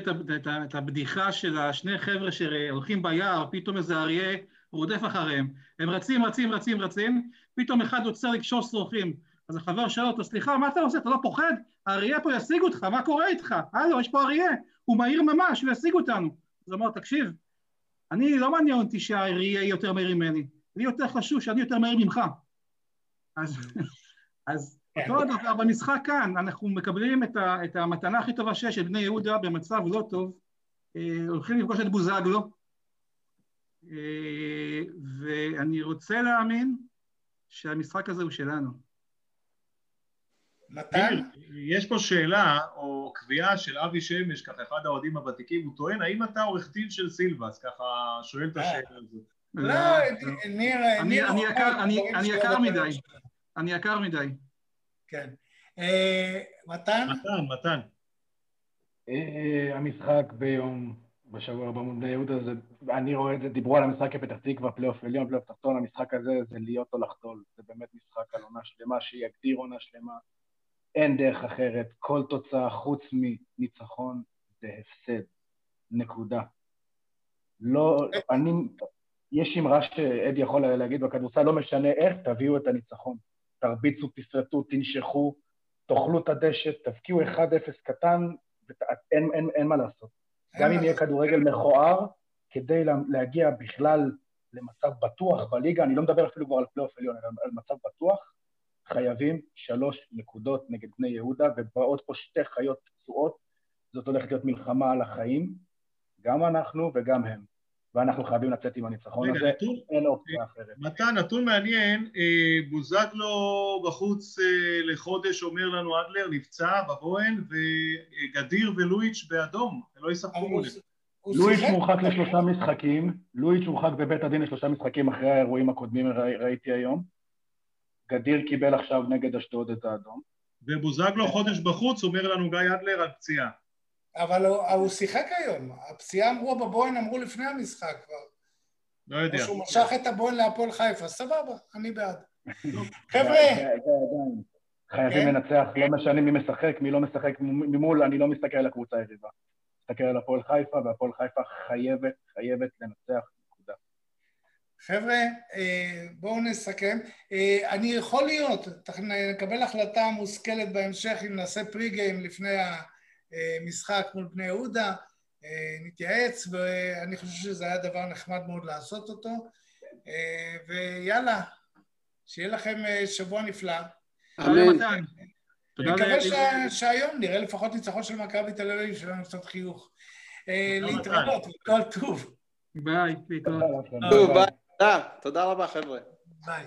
את הבדיחה של השני חבר'ה שהולכים ביער, פתאום איזה אריה רודף אחריהם. הם רצים, רצים, רצים, רצים, פתאום אחד עוצר לקשור שרוכים. אז החבר שואל אותו, סליחה, מה אתה עושה? אתה לא פוחד? האריה פה ישיג אותך, מה קורה איתך? הלו, יש פה אריה, הוא מהיר ממש, הוא ישיג אותנו. אז הוא אמר, תקשיב, אני, לא מעניין אותי שהאריה יהיה יותר מהיר ממני, לי יותר חשוב שאני יותר מהיר ממך. אז, אז כן. אותו הדבר במשחק כאן, אנחנו מקבלים את, ה, את המתנה הכי טובה שיש של בני יהודה במצב לא טוב, אה, הולכים לפגוש את בוזגלו, ואני רוצה להאמין שהמשחק הזה הוא שלנו. מתן? ניר, יש פה שאלה או קביעה של אבי שמש, ככה אחד האוהדים הוותיקים, הוא טוען, האם אתה עורך דין של סילבס? ככה שואל את השאלה הזאת. לא, ניר... אני- ניר אני יקר- אני- דברים אני שלא יקר בטוח מדי. אני יקר מדי. כן. אה, מתן? מתן, מתן. אה, המשחק ביום, בשבוע הבא מול בני יהודה, זה, אני רואה את זה, דיברו על המשחק בפתח תקווה, פלייאוף עליון, פלייאוף תחתון, המשחק הזה זה להיות או לחדול, זה באמת משחק על עונה שלמה, שיגדיר עונה שלמה, אין דרך אחרת, כל תוצאה חוץ מניצחון זה הפסד, נקודה. לא, אני, יש אמרה שאדי יכול להגיד בכדורסל, לא משנה איך, תביאו את הניצחון. תרביצו, תסרטו, תנשכו, תאכלו את הדשא, תבקיעו 1-0 קטן, ות- אין, אין, אין מה לעשות. גם אם יהיה כדורגל מכוער, כדי לה- להגיע בכלל למצב בטוח בליגה, אני לא מדבר אפילו כבר על פלייאוף עליון, אלא על מצב בטוח, חייבים שלוש נקודות נגד בני יהודה, ובאות פה שתי חיות פצועות, זאת הולכת להיות מלחמה על החיים, גם אנחנו וגם הם. ואנחנו חייבים לצאת עם הניצחון רגע, הזה, נתון, אין אופציה אחרת. מתן, נתון מעניין, אה, בוזגלו בחוץ אה, לחודש, אומר לנו אדלר, נפצע בבוהן, וגדיר ולואיץ' באדום, לא מולנו. הוא לואיץ'? מורחק לשלושה משחקים, לואיץ' הורחק בבית הדין לשלושה משחקים אחרי האירועים הקודמים, ראי- ראיתי היום. גדיר קיבל עכשיו נגד אשדוד את האדום. ובוזגלו חודש בחוץ, אומר לנו גיא אדלר על פציעה. אבל הוא הוא שיחק היום. הפציעה אמרו בבוהן, אמרו לפני המשחק כבר. לא יודע. או שהוא משך את הבוהן להפועל חיפה. סבבה, אני בעד. חבר'ה. חייבים כן. לנצח, לא משנה מי משחק, מי לא משחק ממול, אני לא מסתכל על הקבוצה היריבה. מסתכל על הפועל חיפה, והפועל חיפה חייבת, חייבת לנצח. חבר'ה, אה, בואו נסכם. אה, אני יכול להיות, נקבל החלטה מושכלת בהמשך אם נעשה פרי גיים לפני המשחק מול בני יהודה, אה, נתייעץ, ואני חושב שזה היה דבר נחמד מאוד לעשות אותו. אה, ויאללה, שיהיה לכם אה, שבוע נפלא. תודה אמן. אני מקווה שהיום נראה לפחות ניצחון של מכבי תל אביב, שיהיה לנו קצת חיוך. אה, להתראות, כל טוב. ביי, להתראות. תודה רבה חבר'ה. ביי.